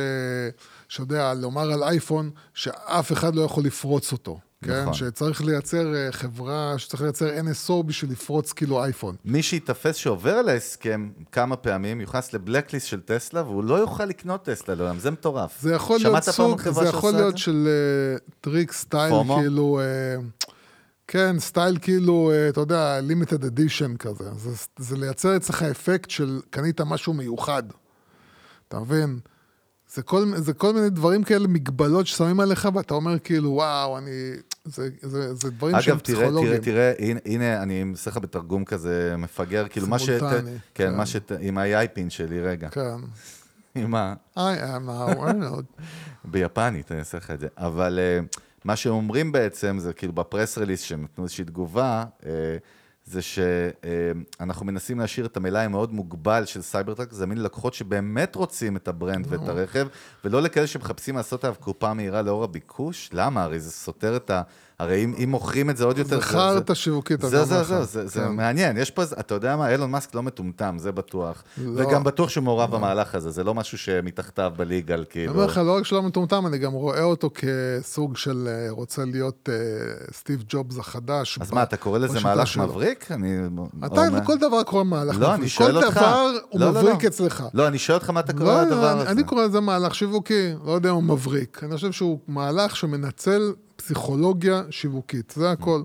שיודע, לומר על אייפון, שאף אחד לא יכול לפרוץ אותו. כן? נכון. שצריך לייצר אה, חברה, שצריך לייצר NSO בשביל לפרוץ כאילו אייפון. מי שייתפס שעובר על ההסכם כמה פעמים, יוכנס ל blacklist של טסלה, והוא לא יוכל לקנות טסלה לעולם, זה מטורף. זה יכול להיות סוג, זה יכול להיות זה? של אה, trick style, FOMO? כאילו, אה, כן, style כאילו, אתה יודע, limited edition כזה. זה, זה לייצר אצלך אפקט של קנית משהו מיוחד. אתה מבין? זה כל, זה כל מיני דברים כאלה, מגבלות ששמים עליך, ואתה אומר כאילו, וואו, אני... זה, זה, זה דברים שהם אגב, תראה, פסיכולוגיים. תראה, תראה, הנה, הנה, אני אעשה לך בתרגום כזה מפגר, כאילו מה ש... כן, כן. מה ש... עם ה AI pin שלי, רגע. כן. *laughs* עם ה... I am now Arnold. *laughs* ביפנית, אני אעשה לך את זה. אבל אה, מה שאומרים בעצם, זה כאילו ב press release, שהם נתנו איזושהי תגובה, אה, זה שאנחנו מנסים להשאיר את המלאי המאוד מוגבל של Cybertruck, זמין ללקוחות שבאמת רוצים את ה brand ואת הרכב, ולא לכאלה שמחפשים לעשות עליו קופה מהירה לאור הביקוש. למה? הרי זה סותר את ה... הרי אם, אם מוכרים את זה עוד יותר... זה חרטא שיווקית, אני זה, זה. זה, זה, זה כן. מעניין. יש פה, אתה יודע מה, אילון מאסק לא מטומטם, זה בטוח. לא. וגם בטוח שהוא מעורב במהלך הזה, זה לא משהו שמתחתיו בליגל, כאילו. אני אומר לך, לא רק שלא מטומטם, אני גם רואה אותו כסוג של אה, רוצה להיות אה, סטיב ג'ובס החדש. אז ב- מה, אתה קורא לזה מהלך שלו. מבריק? אני... אתה, לכל דבר קורא מהלך לא, מבריק. אני שואל אותך. כל דבר הוא לא, לא, מבריק לא. אצלך. לא, אני שואל אותך מה אתה קורא לא, לדבר הזה. אני קורא לזה מהלך שיווקי, לא יודע אם הוא מבריק. אני חושב שהוא מהלך שמנצל פסיכולוגיה שיווקית, זה הכל.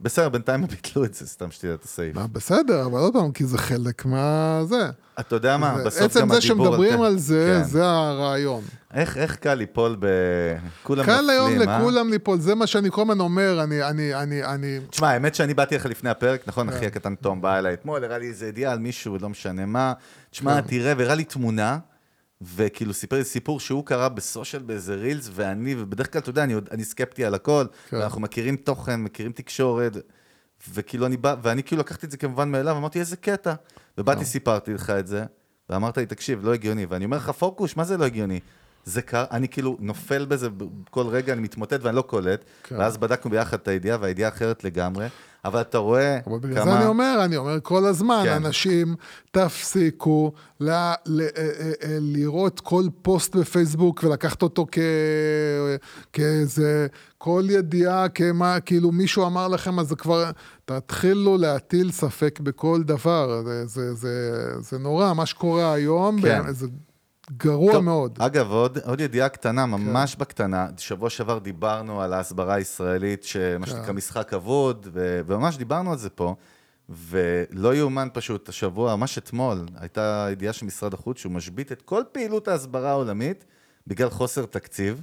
בסדר, בינתיים הם ביטלו את זה, סתם שתדע את הסעיף. מה, בסדר, אבל עוד פעם, כי זה חלק מה... זה. אתה יודע מה, זה- בסוף עצם גם זה הדיבור שמדברים כן. על זה, כן. זה הרעיון. איך קל ליפול ב... כולם קל היום נופלים, אה? לכולם ליפול, זה מה שאני כל הזמן אומר, אני, אני, אני, אני... תשמע, האמת שאני באתי לך לפני הפרק, נכון? כן. אחי הקטן תום בא אליי אתמול, הראה לי איזה ידיעה על מישהו, לא משנה מה. תשמע, תראה, והראה לי תמונה, וכאילו סיפר לי סיפור שהוא קרא בסושיאל באיזה רילס, ואני, ובדרך כלל, אתה יודע, אני, אני סקפטי על הכל, כן. ואנחנו מכירים תוכן, מכירים תקשורת, וכאילו אני בא, ואני כאילו לקחתי את זה כמובן מאליו, אמרתי, איזה קטע. ובאתי, סיפרתי לך את זה, ואמרת לי, תקשיב, לא הגיוני. ואני אומר לך, פוקוש, מה זה לא הגיוני? זה קר, אני כאילו נופל בזה כל רגע, אני מתמוטט ואני לא קולט, כן. ואז בדקנו ביחד את הידיעה, והידיעה אחרת לגמרי, אבל אתה רואה אבל בגלל כמה... זה אני אומר, אני אומר כל הזמן, כן. אנשים, תפסיקו ל, ל, אה, אה, אה, לראות כל פוסט בפייסבוק ולקחת אותו כ, כאיזה, כל ידיעה, כמה, כאילו מישהו אמר לכם, אז זה כבר, תתחילו להטיל ספק בכל דבר, זה, זה, זה, זה נורא, מה שקורה היום, כן. זה גרוע טוב, מאוד. אגב, עוד, עוד ידיעה קטנה, כן. ממש בקטנה, שבוע שעבר דיברנו על ההסברה הישראלית, שמה כן. שנקרא משחק אבוד, ו- וממש דיברנו על זה פה, ולא יאומן פשוט, השבוע, ממש אתמול, הייתה ידיעה של משרד החוץ שהוא משבית את כל פעילות ההסברה העולמית בגלל חוסר תקציב,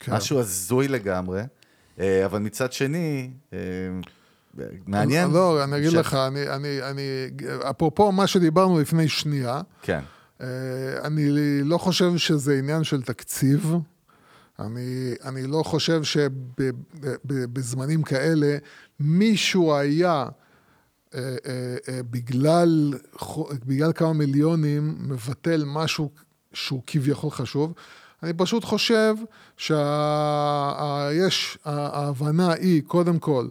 כן. משהו הזוי לגמרי, אה, אבל מצד שני, אה, מעניין. לא, אני אגיד ש- לך, אני, אני, אני, אפרופו מה שדיברנו לפני שנייה, כן, אני לא חושב שזה עניין של תקציב. אני, אני לא חושב שבזמנים כאלה מישהו היה, אה, אה, אה, בגלל, בגלל כמה מיליונים, מבטל משהו שהוא כביכול חשוב. אני פשוט חושב שיש, ההבנה היא, קודם כל,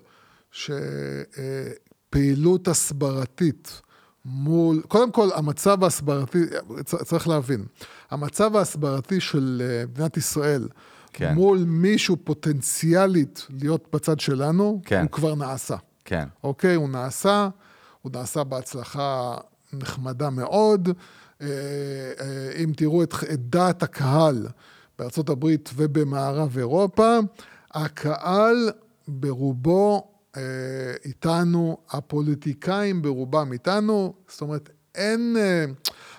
שפעילות הסברתית מול, קודם כל, המצב ההסברתי, צריך להבין, המצב ההסברתי של אה, מדינת ישראל, כן. מול מישהו פוטנציאלית להיות בצד שלנו, כן. הוא כבר נעשה. כן, אוקיי? הוא נעשה, הוא נעשה בהצלחה נחמדה מאוד. אה, אה, אם תראו את, את דעת הקהל בארצות הברית ובמערב אירופה, הקהל ברובו איתנו, הפוליטיקאים ברובם איתנו, זאת אומרת, אין... אה,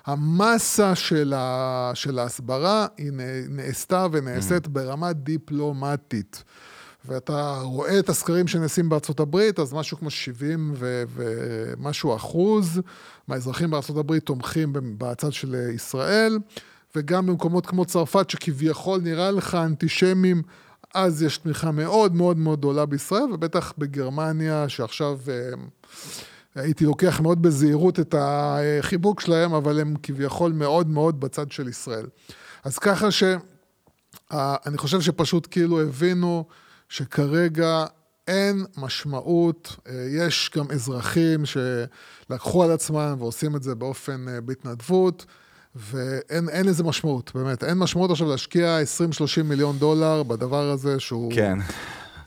המסה של, ה, של ההסברה היא נעשתה ונעשית ברמה דיפלומטית. ואתה רואה את הסקרים שנעשים בארצות הברית, אז משהו כמו 70 ו- ומשהו אחוז מהאזרחים בארצות הברית תומכים בצד של ישראל, וגם במקומות כמו צרפת, שכביכול נראה לך אנטישמים, אז יש תמיכה מאוד מאוד מאוד גדולה בישראל, ובטח בגרמניה, שעכשיו אה, הייתי לוקח מאוד בזהירות את החיבוק שלהם, אבל הם כביכול מאוד מאוד בצד של ישראל. אז ככה ש... אה, חושב שפשוט כאילו הבינו שכרגע אין משמעות, אה, יש גם אזרחים שלקחו על עצמם ועושים את זה באופן, בהתנדבות, ואין אין לזה משמעות, באמת. אין משמעות עכשיו להשקיע 20-30 מיליון דולר בדבר הזה שהוא... כן.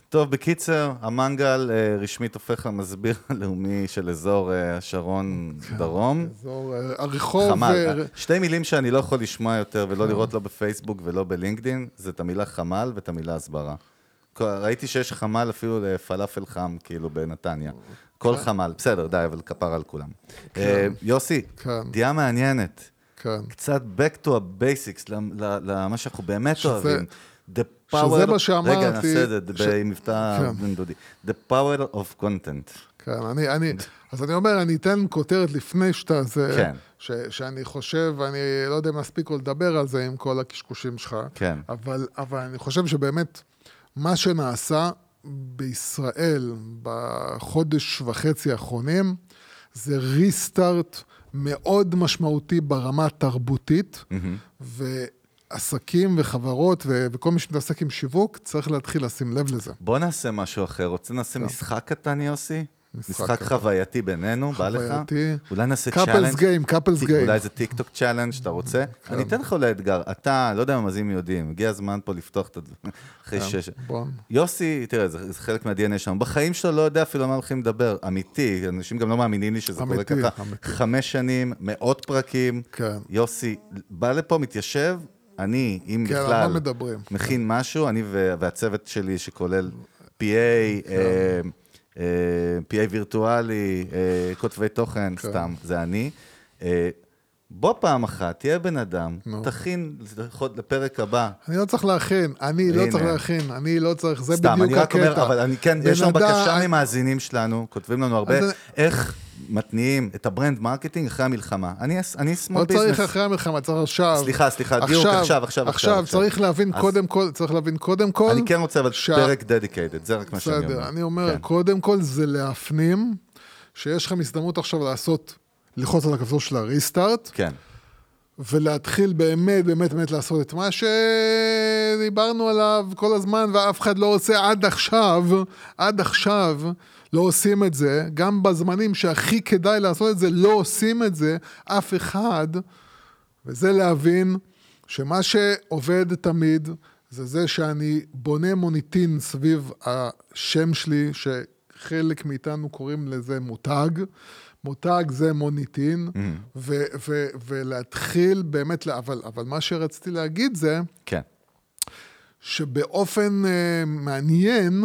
טוב, בקיצר, המנגל אה, רשמית הופך למסביר *laughs* הלאומי של אזור אה, השרון דרום. אזור, אה, הרחוב... חמ"ל. אה, שתי מילים שאני לא יכול לשמוע יותר ולא לראות לא בפייסבוק ולא בלינקדין, זה את המילה חמ"ל ואת המילה הסברה. ראיתי שיש חמ"ל אפילו לפלאפל חם, כאילו, בנתניה. כל חמ"ל, בסדר, די, אבל כפר על כולם. אה, יוסי, כן. דעה מעניינת. כן. קצת back to a basics, למה שאנחנו באמת שזה- אוהבים. The power... שזה מה שאמרתי, רגע, נעשה את זה ש- במבטא כן. בן דודי. The power of content. כן, אני, אני, אז אני אומר, אני אתן כותרת לפני שאתה זה, כן. ש, שאני חושב, אני לא יודע אם נספיק או לדבר על זה עם כל הקשקושים שלך, כן. אבל, אבל אני חושב שבאמת, מה שנעשה בישראל בחודש וחצי האחרונים, זה ריסטארט מאוד משמעותי ברמה התרבותית, ועסקים וחברות ו- וכל מי שמתעסק עם שיווק, צריך להתחיל לשים לב לזה. בוא נעשה משהו אחר. רוצה נעשה משחק קטן, יוסי? משחק. חווייתי בינינו, בא לך? חווייתי. אולי נעשה challenge. game, couples טיק- game. אולי זה TikTok challenge שאתה רוצה? כן. אני אתן לך אולי אתגר. אתה, לא יודע אם המאזינים יודעים, הגיע הזמן פה לפתוח את זה. אחרי כן, שש... יוסי, תראה, זה חלק מה-DNA שלנו. בחיים שלו לא יודע אפילו על מה הולכים לדבר. אמיתי, אנשים גם לא מאמינים לי שזה קורה ככה. חמש שנים, מאות פרקים. כן. יוסי, בא לפה, מתיישב, אני, אם בכלל? מכין משהו, אני והצוות שלי שכולל PA, אה, PA וירטואלי, אה, כותבי תוכן, כן. סתם, זה אני. אה, בוא פעם אחת, תהיה בן אדם, נו. תכין לפרק הבא. אני לא צריך להכין, אני לא הנה. צריך להכין, אני לא צריך, זה סתם, בדיוק אני רק אומר, הקטע. אבל אני כן, יש לנו בקשה ממאזינים שלנו, כותבים לנו הרבה, אז- איך מתניעים את ה brand marketing אחרי המלחמה. אני אני לא שמאל צריך business. אחרי המלחמה, צריך עכשיו. סליחה, סליחה, דיוק, עכשיו, עכשיו, עכשיו, עכשיו. צריך להבין קודם כל, צריך להבין קודם כל. אני כן רוצה אבל פרק dedicated, זה רק מה שאני אומר. בסדר, אני אומר, כן. קודם כל זה להפנים שיש לכם הזדמנות עכשיו לעשות, ללחוץ על הכפתור של ה restart, כן, ולהתחיל באמת, באמת, באמת לעשות את מה שדיברנו עליו כל הזמן, ואף אחד לא עושה עד עכשיו, עד עכשיו, לא עושים את זה, גם בזמנים שהכי כדאי לעשות את זה, לא עושים את זה, אף אחד, וזה להבין שמה שעובד תמיד, זה זה שאני בונה מוניטין סביב השם שלי, שחלק מאיתנו קוראים לזה מותג. מותג זה מוניטין, ו- ו- ולהתחיל באמת, אבל, אבל מה שרציתי להגיד זה, כן. שבאופן uh, מעניין,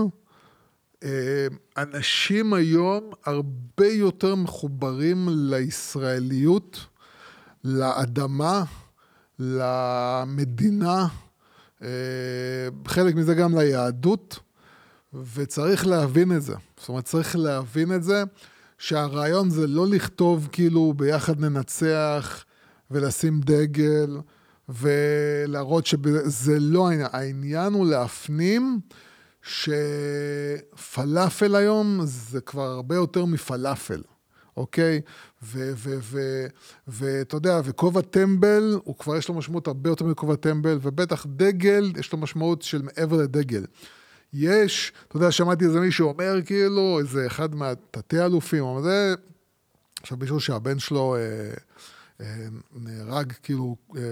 אנשים היום הרבה יותר מחוברים לישראליות, לאדמה, למדינה, uh, חלק מזה גם ליהדות, וצריך להבין את זה. זאת אומרת, צריך להבין את זה, שהרעיון זה לא לכתוב כאילו ביחד ננצח ולשים דגל. ולהראות שזה לא העניין. העניין הוא להפנים שפלאפל היום זה כבר הרבה יותר מפלאפל, אוקיי? ואתה יודע, וכובע טמבל, הוא כבר יש לו משמעות הרבה יותר מכובע טמבל, ובטח דגל, יש לו משמעות של מעבר לדגל. יש, אתה יודע, שמעתי איזה מישהו אומר, כאילו, איזה אחד מהתתי אלופים, אבל זה, עכשיו מישהו שהבן שלו... אה, נהרג כאילו אה, אה,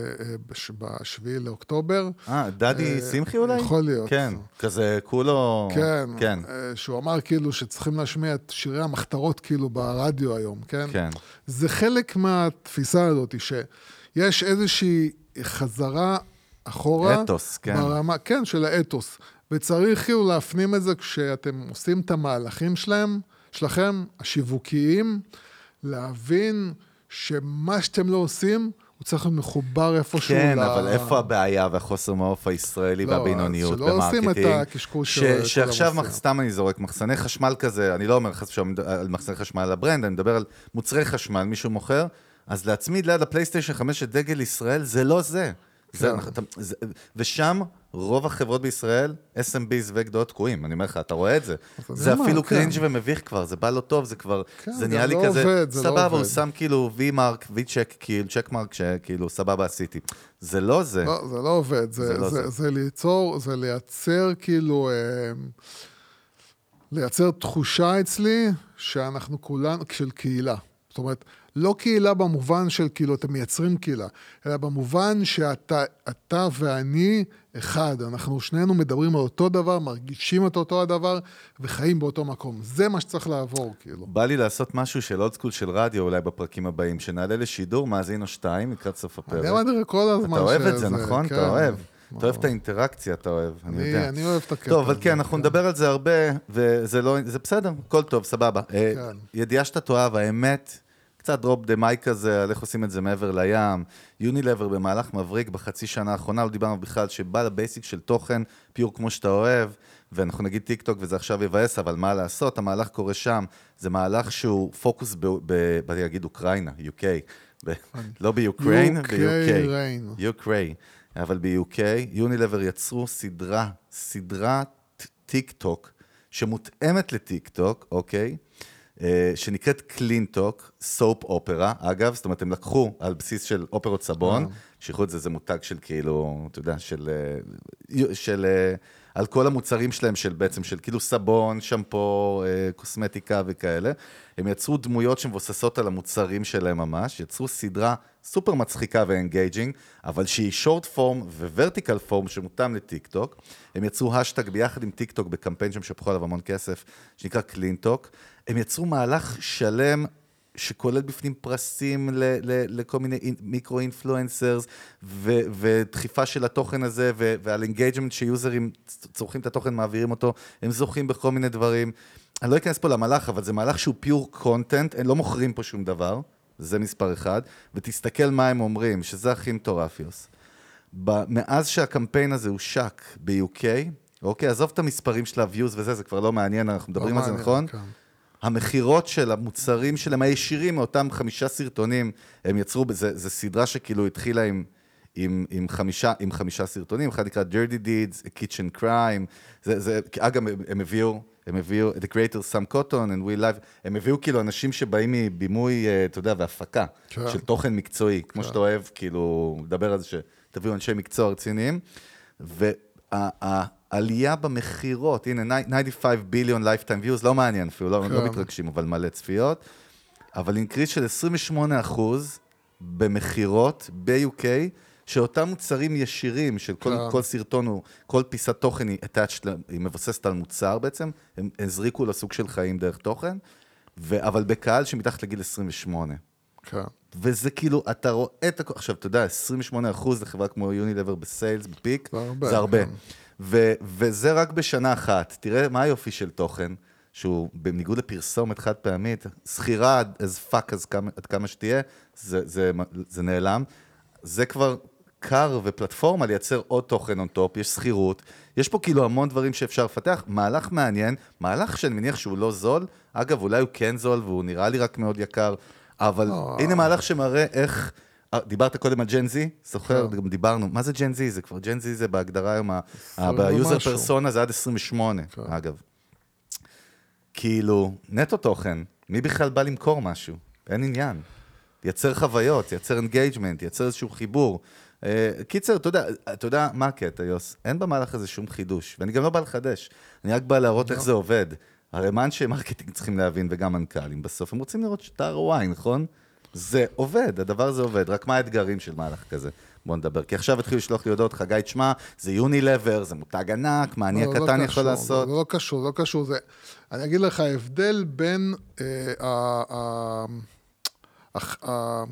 בש- בשביעי לאוקטובר. אה, דדי אה, שמחי אולי? יכול להיות. כן, כזה כולו... כן, כן, שהוא אמר כאילו שצריכים להשמיע את שירי המחתרות כאילו ברדיו היום, כן? כן. זה חלק מהתפיסה הזאת, שיש איזושהי חזרה אחורה. אתוס, כן. ברמה, כן, של האתוס. וצריך כאילו להפנים את זה כשאתם עושים את המהלכים שלהם, שלכם, השיווקיים, להבין שמה שאתם לא עושים, הוא צריך להיות מחובר איפשהו כן, ל- אבל איפה הבעיה והחוסר מעוף הישראלי לא, והבינוניות שלא עושים במרקטינג? את הקשקוש ש- של שעכשיו. מח- סתם אני זורק, מחסני חשמל כזה, אני לא אומר חס ושלום על מחסני חשמל על הברנד, אני מדבר על מוצרי חשמל, מישהו מוכר, אז להצמיד ליד הפלייסטיישן 5 את דגל ישראל, זה לא זה. זה, כן. אתה- זה, ושם רוב החברות בישראל, SMBs וגדולות תקועים, אני אומר לך, אתה רואה את זה. זה אפילו כן. קרינג' ומביך כבר, זה בא לא טוב, זה כבר, כן, זה נהיה לי לא כזה, עובד, זה לא סבבה, הוא עובד. שם כאילו V-מרק, V-צ'ק, כאילו, צ'ק מרק, שכאילו, סבבה, עשיתי. זה לא זה. לא, זה לא עובד, זה, זה זה, לא זה, זה. זה ליצור, זה לייצר כאילו, אה, לייצר תחושה אצלי שאנחנו כולנו, של קהילה. זאת אומרת, לא קהילה במובן של כאילו אתם מייצרים קהילה, אלא במובן שאתה אתה ואני אחד, אנחנו שנינו מדברים על אותו דבר, מרגישים את אותו הדבר וחיים באותו מקום. זה מה שצריך לעבור, כאילו. בא לי לעשות משהו של old school של רדיו אולי בפרקים הבאים, שנעלה לשידור, מאזין או שתיים לקראת סוף הפרק. אני אמרתי כל הזמן אתה אוהב את שזה- זה, נכון? כן. אתה אוהב. אתה אוהב את האינטראקציה, אתה אוהב, אני יודע. אני אוהב את הקטע טוב, אבל כן, אנחנו כן. נדבר על זה הרבה, וזה לא, זה בסדר, הכל טוב, סבבה. אה, כן. ידיעה שאתה תאהב, האמת, קצת drop the mic כזה, על איך עושים את זה מעבר לים. יונילבר במהלך מבריק בחצי שנה האחרונה, לא דיברנו בכלל, שבא ל basic של תוכן, pure כמו שאתה אוהב, ואנחנו נגיד טיק טוק וזה עכשיו יבאס, אבל מה לעשות, המהלך קורה שם. זה מהלך שהוא פוקוס, ב- ב- באתי להגיד אוקראינה, UK. ב- לא ב Ukraine, ב-UK. Ukraine. אבל ב-UK, יונילבר יצרו סדרה, סדרת טיק טוק, שמותאמת לטיק טוק, אוקיי? אה, שנקראת קלינטוק, soap opera, אגב, זאת אומרת, הם לקחו על בסיס של אופרות סבון, שייכו את זה, זה מותג של כאילו, אתה יודע, של, אה, של, אה, על כל המוצרים שלהם, של בעצם, של כאילו סבון, שמפו, אה, קוסמטיקה וכאלה. הם יצרו דמויות שמבוססות על המוצרים שלהם ממש, יצרו סדרה סופר מצחיקה ו engaging, אבל שהיא short form ו vertical form שמותאם לטיק טוק. הם יצרו האשטג ביחד עם טיק טוק בקמפיין שהם שפכו עליו המון כסף, שנקרא קלינטוק. הם יצרו מהלך שלם שכולל בפנים פרסים ל- ל- לכל מיני אינ- micro influencers, ו- ודחיפה של התוכן הזה, ו- ועל engagement שיוזרים צורכים את התוכן, מעבירים אותו, הם זוכים בכל מיני דברים. אני לא אכנס פה למהלך, אבל זה מהלך שהוא pure content, הם לא מוכרים פה שום דבר, זה מספר אחד, ותסתכל מה הם אומרים, שזה הכי מטורף, יוס. מאז שהקמפיין הזה הושק ב-UK, אוקיי, עזוב את המספרים של ה-views וזה, זה כבר לא מעניין, אנחנו מדברים על זה, נכון? כן. המכירות של המוצרים שלהם, הישירים מאותם חמישה סרטונים, הם יצרו, זה סדרה שכאילו התחילה עם, עם, עם, חמישה, עם חמישה סרטונים, אחד נקרא Dirty Deeds, A Kitchen Crime, זה, זה, אגב, הם, הם הביאו, הם הביאו, The Creator Sam Cotton and We Live, הם הביאו כאילו אנשים שבאים מבימוי, אה, אתה יודע, והפקה, כן. של תוכן מקצועי, כמו שאתה אוהב, כאילו, לדבר על זה שתביאו אנשי מקצוע רציניים, והעלייה במכירות, הנה, 95 ביליון lifetime views, לא מעניין אפילו, לא, לא כן. מתרגשים, אבל מלא צפיות, אבל אינקריס של 28 אחוז במכירות ב-UK, שאותם מוצרים ישירים, של כל, כן. כל סרטון, הוא, כל פיסת תוכן היא attached, היא מבוססת על מוצר בעצם, הם הזריקו לסוג של חיים דרך תוכן, ו, אבל בקהל שמתחת לגיל 28. כן. וזה כאילו, אתה רואה את הכל, עכשיו, אתה יודע, 28 אחוז לחברה כמו יונילבר בסיילס, בפיק, זה הרבה, זה הרבה. כן. ו- וזה רק בשנה אחת. תראה מה היופי של תוכן, שהוא בניגוד לפרסומת חד פעמית, שכירה as fuck אז כמה, עד כמה שתהיה, זה, זה, זה נעלם. זה כבר קר ופלטפורמה לייצר עוד תוכן on top, יש שכירות, יש פה כאילו המון דברים שאפשר לפתח, מהלך מעניין, מהלך שאני מניח שהוא לא זול, אגב, אולי הוא כן זול והוא נראה לי רק מאוד יקר, אבל לא. הנה מהלך שמראה איך... אה, דיברת קודם על ג'ן זי, זוכר? כן. גם דיברנו, מה זה ג'ן זי? זה כבר ג'ן זי זה בהגדרה היום, ביוזר. פרסונה זה עד 28, כן. אגב. כאילו, נטו תוכן, מי בכלל בא למכור משהו? אין עניין. יצר חוויות, יצר engagement, יצר איזשהו חיבור. אה, קיצר, אתה יודע, אתה יודע מה הקטע, יוס? אין במהלך הזה שום חידוש, ואני גם לא בא לחדש. אני רק בא להראות איך זה עובד. הרי מה אנשי marketing צריכים להבין, וגם מנכ"לים בסוף, הם רוצים לראות את ה-ROI, נכון? זה עובד, הדבר הזה עובד, רק מה האתגרים של מהלך כזה? בואו נדבר. כי עכשיו התחילו לשלוח לי הודעות, חגי, תשמע, זה יונילבר, זה מותג ענק, מה אני לא, לא הקטן קשור, יכול לעשות? זה לא קשור, לא קשור. זה... אני אגיד לך, ההבדל בין אה, ה- ה- ה-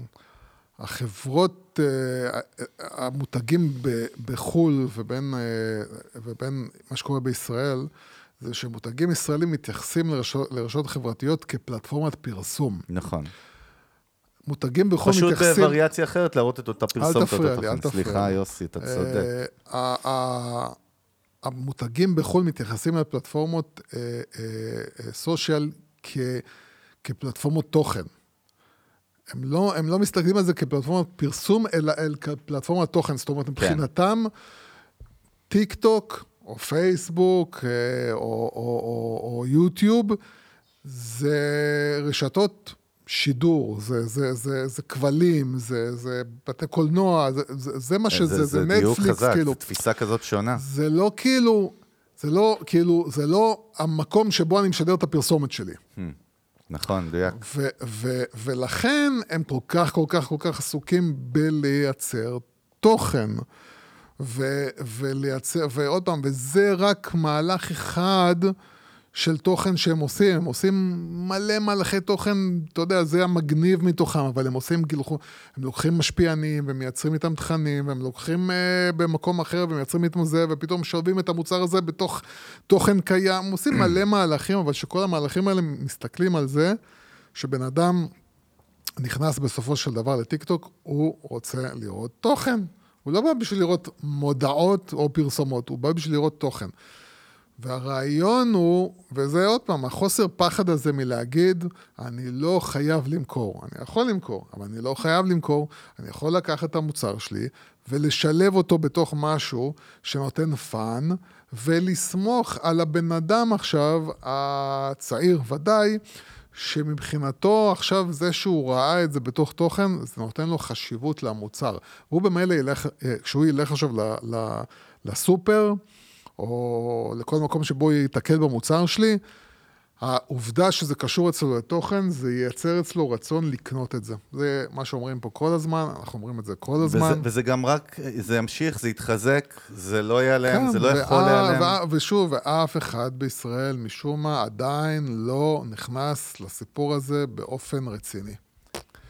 החברות, אה, המותגים ב- בחו"ל ובין, אה, ובין מה שקורה בישראל, זה שמותגים ישראלים מתייחסים לרשו- לרשתות חברתיות כפלטפורמת פרסום. נכון. מותגים בחו"ל פשוט מתייחסים... בווריאציה אחרת להראות את אותה פרסומת. אותו תפריע לי, אל. תפריע סליחה, לי. יוסי, אתה צודק. אה, ה- המותגים בחו"ל מתייחסים לפלטפורמות אה, אה, אה, סושיאל כפלטפורמות תוכן. הם לא, הם לא מסתכלים על זה כפלטפורמת פרסום, אלא אל כפלטפורמת תוכן. זאת אומרת, מבחינתם, טיק טוק, או פייסבוק, אה, או, או, או, או יוטיוב, זה רשתות שידור, זה, זה, זה, זה כבלים, זה, זה בתי קולנוע, זה, זה, זה מה שזה, זה, דיוק נטפליקס, חזק, כאילו. זו תפיסה כזאת שונה. זה לא כאילו, זה לא כאילו, זה לא המקום שבו אני משדר את הפרסומת שלי. נכון, מדויק. ו- ו- ולכן הם כל כך, כל כך, כל כך עסוקים בלייצר תוכן. ו- ולייצר, ועוד פעם, וזה רק מהלך אחד של תוכן שהם עושים. הם עושים מלא מהלכי תוכן, אתה יודע, זה המגניב מתוכם, אבל הם עושים, כאילו, הם לוקחים משפיענים ומייצרים איתם תכנים, והם לוקחים אה, במקום אחר ומייצרים איתם זה, ופתאום משלבים את המוצר הזה בתוך תוכן קיים. הם עושים מלא *clears throat* מהלכים, אבל שכל המהלכים האלה מסתכלים על זה, שבן אדם נכנס בסופו של דבר לטיקטוק, הוא רוצה לראות תוכן. הוא לא בא בשביל לראות מודעות או פרסומות, הוא בא בשביל לראות תוכן. והרעיון הוא, וזה עוד פעם, החוסר פחד הזה מלהגיד, אני לא חייב למכור. אני יכול למכור, אבל אני לא חייב למכור. אני יכול לקחת את המוצר שלי ולשלב אותו בתוך משהו שנותן fun, ולסמוך על הבן אדם עכשיו, הצעיר ודאי, שמבחינתו עכשיו זה שהוא ראה את זה בתוך תוכן, זה נותן לו חשיבות למוצר. הוא במילא ילך, אה, כשהוא ילך עכשיו ל, ל, לסופר, או לכל מקום שבו ייתקל במוצר שלי, העובדה שזה קשור אצלו לתוכן, זה ייצר אצלו רצון לקנות את זה. זה מה שאומרים פה כל הזמן, אנחנו אומרים את זה כל הזמן. וזה, וזה גם רק, זה ימשיך, זה יתחזק, זה לא ייעלם, זה לא ואה- יכול להיעלם. ואה- ושוב, ואף אחד בישראל, משום מה, עדיין לא נכנס לסיפור הזה באופן רציני.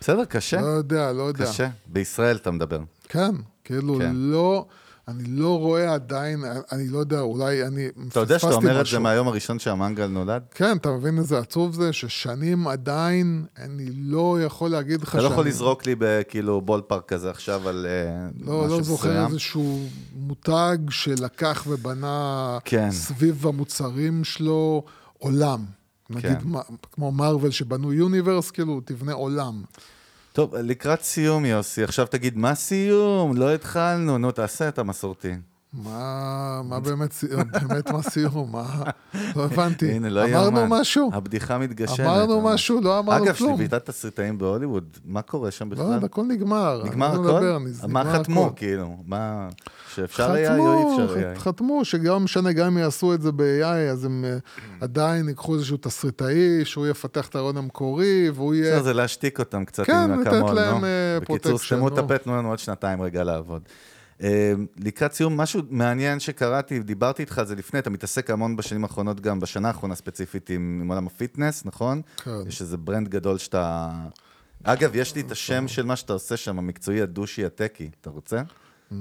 בסדר, קשה, לא יודע, לא יודע. קשה. בישראל אתה מדבר. כן, כאילו כן. לא, אני לא רואה עדיין, אני לא יודע, אולי אני אתה יודע שאתה אומר את זה משהו. מהיום הראשון שהמנגל נולד? כן, אתה מבין איזה עצוב זה, ששנים עדיין, אני לא יכול להגיד לך אתה לא שאני- יכול לזרוק לי בכאילו בול פארק כזה עכשיו על אה, לא, משהו לא זוכר מסוים? איזשהו מותג שלקח ובנה כן. סביב המוצרים שלו עולם. נגיד, כן. מה- כמו מארוול שבנו יוניברס, כאילו, תבנה עולם. טוב, לקראת סיום, יוסי, עכשיו תגיד, מה סיום? לא התחלנו, נו, תעשה את המסורתי. מה, מה באמת, באמת מה סיום? מה? לא הבנתי. הנה, לא אמרנו יאמן. משהו? הבדיחה מתגשמת. אמרנו. משהו, לא אמרנו אגב, כלום. שביתת תסריטאים בהוליווד, מה קורה שם לא, בכלל? הכל נגמר. נגמר לא הכל? מה חתמו. כאילו? מה... שאפשר היה או אי אפשר היה? חתמו, שגם משנה, גם אם יעשו את זה ב-AI, אז הם אה, עדיין ייקחו איזשהו תסריטאי, שהוא יפתח את הרעיון המקורי, והוא יהיה... זה להשתיק אותם קצת כן, עם לתת אקמול, להם, נו. אה, בקיצור, סתמו את נו. הפה, תנו לנו עוד שנתיים רגע לעבוד. אה, לקראת סיום, משהו מעניין שקראתי, דיברתי איתך על זה לפני, אתה מתעסק המון בשנים האחרונות, גם בשנה האחרונה ספציפית עם, עם עולם ה fitness, נכון? כן. יש איזה brand גדול שאתה... אגב, יש לי את השם של מה שאתה עושה שם, המקצועי, הדושי, הטקי. אתה רוצה?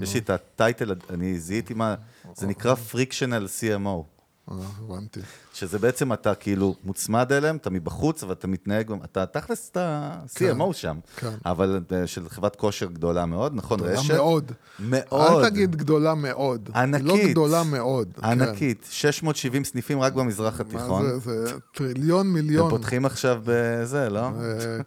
יש לי את ה title, אני זיהיתי מה... זה נקרא fractional CMO. אה, הבנתי. שזה בעצם אתה כאילו מוצמד אליהם, אתה מבחוץ, ואתה מתנהג, אתה תכלס אתה CMO שם, כן. אבל אה, של חברת כושר גדולה מאוד, נכון, גדולה רשת? מאוד. מאוד. אל תגיד גדולה מאוד. היא ענקית. לא גדולה מאוד. כן. ענקית, 670 סניפים רק במזרח התיכון. זה, זה טריליון הם מיליון. פותחים עכשיו בזה, לא? אה,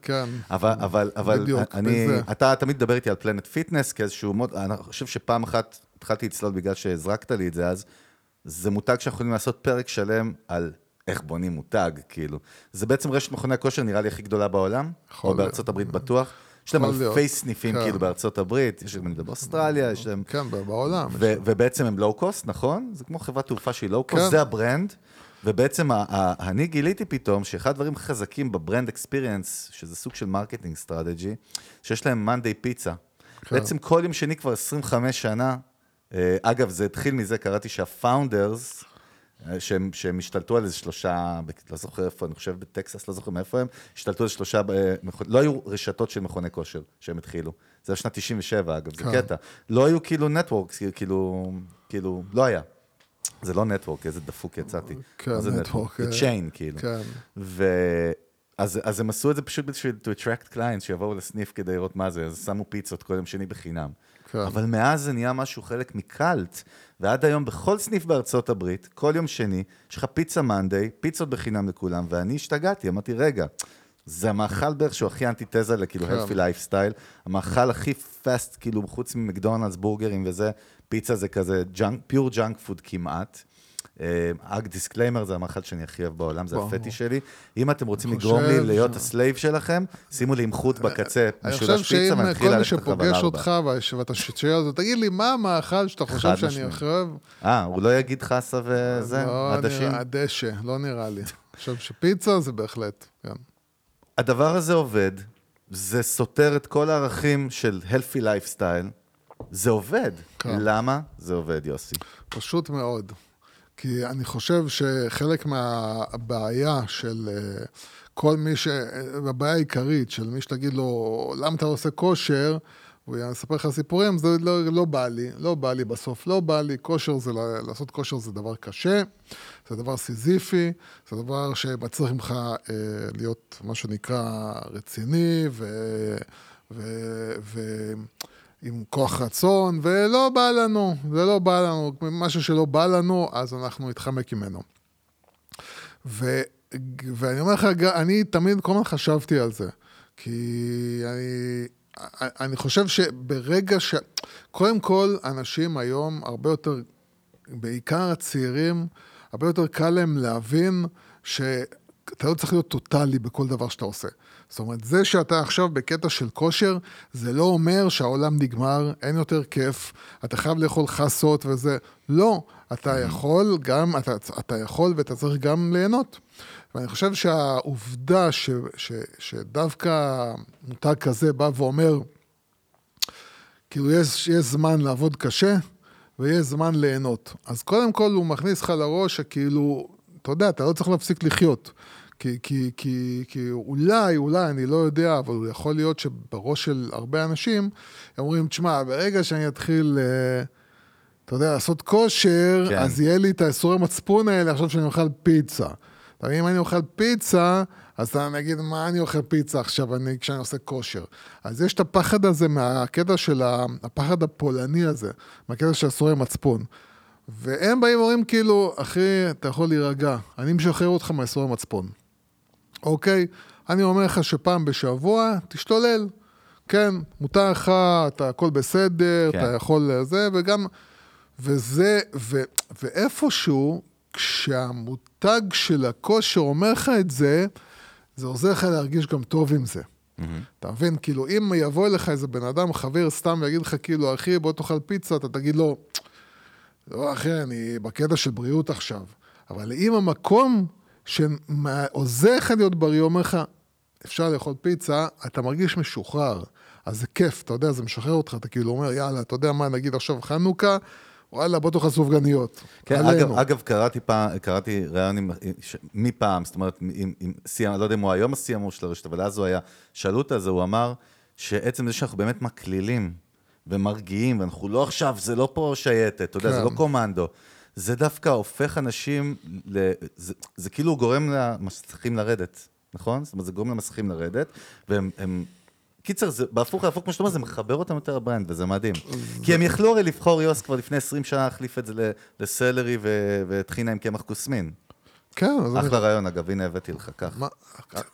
כן. אבל, אבל, אבל בדיוק, אני, בזה. אתה תמיד מדבר איתי על פלנט פיטנס כאיזשהו מוד, אני חושב שפעם אחת התחלתי לצלול בגלל שהזרקת לי את זה אז, זה מותג שאנחנו יכולים לעשות פרק שלם על איך בונים מותג, כאילו. זה בעצם רשת מכוני הכושר נראה לי הכי גדולה בעולם, או. בארצות הברית בטוח. יש להם. אלפי סניפים כן. כאילו בארצות הברית, יש להם באוסטרליה, יש להם... כן, בעולם. ו- ובעצם הם לואו-קוסט, נכון? זה כמו חברת תעופה שהיא לואו-קוסט, כן. זה ה brand. ובעצם אני גיליתי פתאום שאחד הדברים החזקים ב brand experience, שזה סוג של marketing strategy, שיש להם Monday pizza. כן. בעצם כל יום שני כבר 25 שנה, אגב, זה התחיל מזה, קראתי שהפאונדרס, אה, שהם, שהם השתלטו על איזה שלושה, לא זוכר איפה, אני חושב בטקסס, לא זוכר מאיפה הם, השתלטו על שלושה, אה, לא היו רשתות של מכוני כושר שהם התחילו. זה היה שנת 97, אגב, זה כן. קטע. לא היו כאילו נטוורקס, כאילו, כאילו, לא היה. זה לא נטוורק, איזה דפוק יצאתי. כן, זה network, זה אה, צ'יין, כאילו. כן. ו... אז, אז הם עשו את זה פשוט בשביל to attract clients, שיבואו לסניף כדי לראות מה זה, אז שמו פיצות כל יום שני בחינם. כן. אבל מאז זה נהיה משהו חלק מ cult, ועד היום בכל סניף בארצות הברית, כל יום שני, יש לך pizza Monday, פיצות בחינם לכולם, ואני השתגעתי, אמרתי, רגע, זה המאכל בערך שהוא הכי אנטיתזה לכאילו כן. healthy lifestyle, המאכל הכי fast, כאילו חוץ ממקדונלדס, בורגרים וזה, פיצה זה כזה pure junk food כמעט. אה, אגב disclaimer זה המאכל שאני הכי אוהב בעולם, זה. הפטיש שלי. אם אתם רוצים אני לגרום לי חושב להיות ה slave שלכם, שימו לי עם חוט בקצה, אני חושב משולש פיצה, שאם ואני אתחיל כל מי ללכת אחריו על שפוגש ארבע. אותך ויש- ואתה שואל אותו, תגיד לי, מה המאכל שאתה חושב שאני. הכי אוהב? אה, הוא לא יגיד חסה וזה, לא עדשים? נראה, דשא, לא נראה לי. אני חושב שפיצה זה בהחלט, כן. הדבר הזה עובד, זה סותר את כל הערכים של healthy lifestyle, זה עובד. כן. למה? זה עובד, יוסי. פשוט מאוד. כי אני חושב שחלק מהבעיה של אה, כל מי ש... הבעיה העיקרית של מי שתגיד לו, למה אתה עושה כושר? הוא יספר לך סיפורים, זה לא, לא בא לי, לא בא לי בסוף, לא בא לי, כושר זה, לעשות כושר זה דבר קשה, זה דבר סיזיפי, זה דבר שמצריך ממך אה, להיות מה שנקרא רציני ו... ו, ו עם כוח רצון, ולא בא לנו, זה לא בא לנו, משהו שלא בא לנו, אז אנחנו נתחמק ממנו. ו, ואני אומר לך, אני תמיד כל הזמן חשבתי על זה, כי אני, אני חושב שברגע ש... קודם כל, אנשים היום הרבה יותר, בעיקר הצעירים, הרבה יותר קל להם להבין שאתה לא צריך להיות טוטאלי בכל דבר שאתה עושה. זאת אומרת, זה שאתה עכשיו בקטע של כושר, זה לא אומר שהעולם נגמר, אין יותר כיף, אתה חייב לאכול חסות וזה. לא, אתה יכול גם, אתה, אתה יכול ואתה צריך גם ליהנות. ואני חושב שהעובדה ש, ש, שדווקא מותג כזה בא ואומר, כאילו יש, יש זמן לעבוד קשה ויש זמן ליהנות. אז קודם כל הוא מכניס לך לראש שכאילו, אתה יודע, אתה לא צריך להפסיק לחיות. כי, כי, כי, כי אולי, אולי, אני לא יודע, אבל יכול להיות שבראש של הרבה אנשים, הם אומרים, תשמע, ברגע שאני אתחיל אה, אתה יודע, לעשות כושר, כן. אז יהיה לי את האיסורי מצפון האלה עכשיו שאני אוכל פיצה. אם אני אוכל פיצה, אז אתה נגיד, מה אני אוכל פיצה עכשיו, אני, כשאני עושה כושר. אז יש את הפחד הזה מהקטע של הפחד הפולני הזה, מהקטע של איסורי מצפון. והם באים ואומרים כאילו, אחי, אתה יכול להירגע, אני משחרר אותך מהאיסורי מצפון. אוקיי? אני אומר לך שפעם בשבוע, תשתולל. כן, מותר לך, אתה הכל בסדר, כן. אתה יכול זה, וגם... וזה, ו, ואיפשהו, כשהמותג של הכושר אומר לך את זה, זה עוזר לך להרגיש גם טוב עם זה. אתה מבין? כאילו, אם יבוא אליך איזה בן אדם, חבר סתם, ויגיד לך, כאילו, אחי, בוא תאכל פיצה, אתה תגיד לו, לא, אחי, אני בקטע של בריאות עכשיו. אבל אם המקום שעוזר לך להיות בריא, אומר לך, אפשר לאכול פיצה, אתה מרגיש משוחרר. אז זה כיף, אתה יודע, זה משחרר אותך, אתה כאילו אומר, יאללה, אתה יודע מה, נגיד עכשיו חנוכה, וואלה, בוא תאכל סופגניות. כן, עלינו. אגב, אגב, קראתי פעם, קראתי ראיון עם, ש- מפעם, זאת אומרת, עם, עם שיא, אני לא יודע אם הוא היום המור של הרשת, אבל אז הוא היה, שאלו אותו על זה, הוא אמר שעצם זה שאנחנו באמת מקלילים ומרגיעים, ואנחנו לא עכשיו, זה לא פה שייטת, אתה יודע, זה כן. לא קומנדו. זה דווקא הופך אנשים, ל, זה, זה כאילו גורם למסכים לרדת, נכון? זאת אומרת, זה גורם למסכים לרדת, והם... הם, קיצר, זה, בהפוך להפוך, כמו שאתה אומר, זה מחבר אותם יותר לברנד, וזה מדהים. כי הם יכלו הרי לבחור יוס כבר לפני 20 שנה, להחליף את זה לסלרי וטחינה עם קמח כוסמין. כן. אחלה רעיון, אגב, הנה הבאתי לך. מה,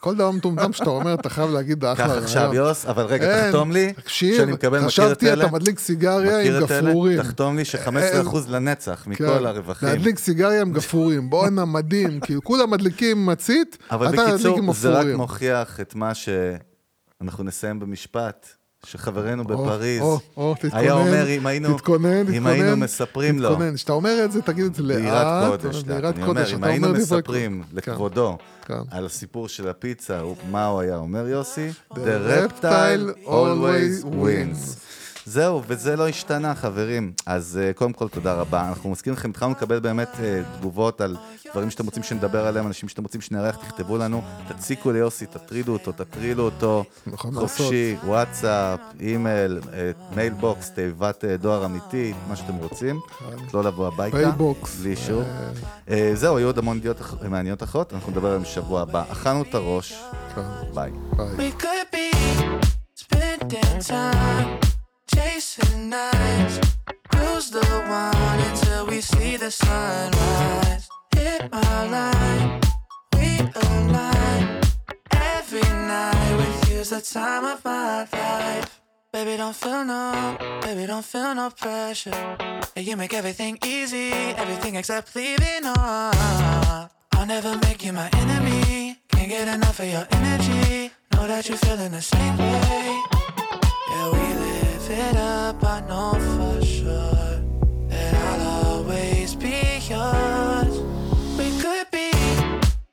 כל דבר מטומטם שאתה אומר, אתה חייב להגיד, אחלה. קח עכשיו רעיון." יוס, אבל רגע, תחתום לי, שאני מקבל, מכיר את חשבתי, אלה? אתה מדליק סיגריה עם? גפרורים. תחתום לי ש-15% לנצח מכל כן, הרווחים. להדליק סיגריה עם גפרורים, בואנה, מדהים, כאילו כולם מדליקים מצית, אבל אתה בקיצור, עם זה רק גפרורים. מוכיח את מה שאנחנו נסיים במשפט, שחברנו או, בפריז או, או, תתכונן, היה אומר, אם היינו תתכונן, אם היינו תתכונן, מספרים לו, תתכונן. כשאתה אומר את זה, תגיד את זה לאט. ביראת קודש, ביראת אני אומר, קודש, אם אתה היינו אומר מספרים קודש. כן, לכבודו כן. על הסיפור של הפיצה, מה הוא היה אומר, יוסי? The reptile reptile always always wins. זהו, וזה לא השתנה, חברים. אז אה, קודם כל, תודה רבה. אנחנו מזכירים לכם, התחלנו לקבל באמת אה, תגובות על דברים שאתם רוצים שנדבר עליהם, אנשים שאתם רוצים שנארח, תכתבו לנו, תציקו ליוסי, תטרידו אותו, תטרילו אותו. נכון חופשי, וואטסאפ, אימייל, אה, mailbox, תיבת אה, דואר אמיתי, מה שאתם רוצים. לא לבוא הביתה. mailbox. בלי אישור. אה, זהו, היו עוד המון ידיעות אח- מעניינות אחרות, אנחנו נדבר עליהן בשבוע הבא. אכלנו את הראש, כן, ביי. ביי. Spending time chasing nights. Cruise the one until we see the sunrise. Hit my line, we align. Every night with you's the time of my life. Baby, don't feel no, baby, don't feel no pressure. You make everything easy, everything except leaving on. I'll never make you my enemy. Can't get enough of your energy. Know that you're feeling the same way. We it up, I know for sure. That I'll always be yours. We could be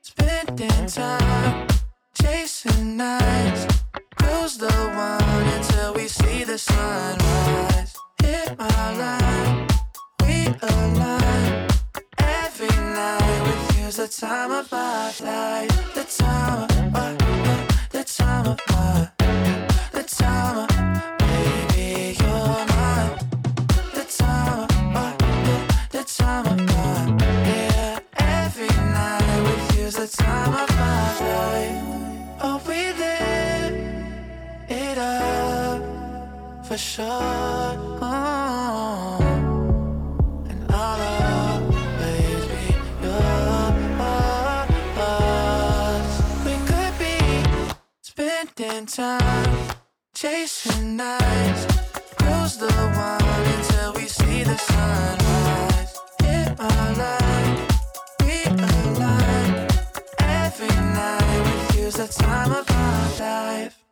spending time chasing nights. Cruise the one until we see the sunrise. Hit my line, we align. Every night with you's the time of my life. The time of my, the time of my, the time of, time of my life. Oh, we live it up for sure. Oh. And could be spending time chasing nights. Cruise the one until we see the sunrise. Hit my line, is the time of my life.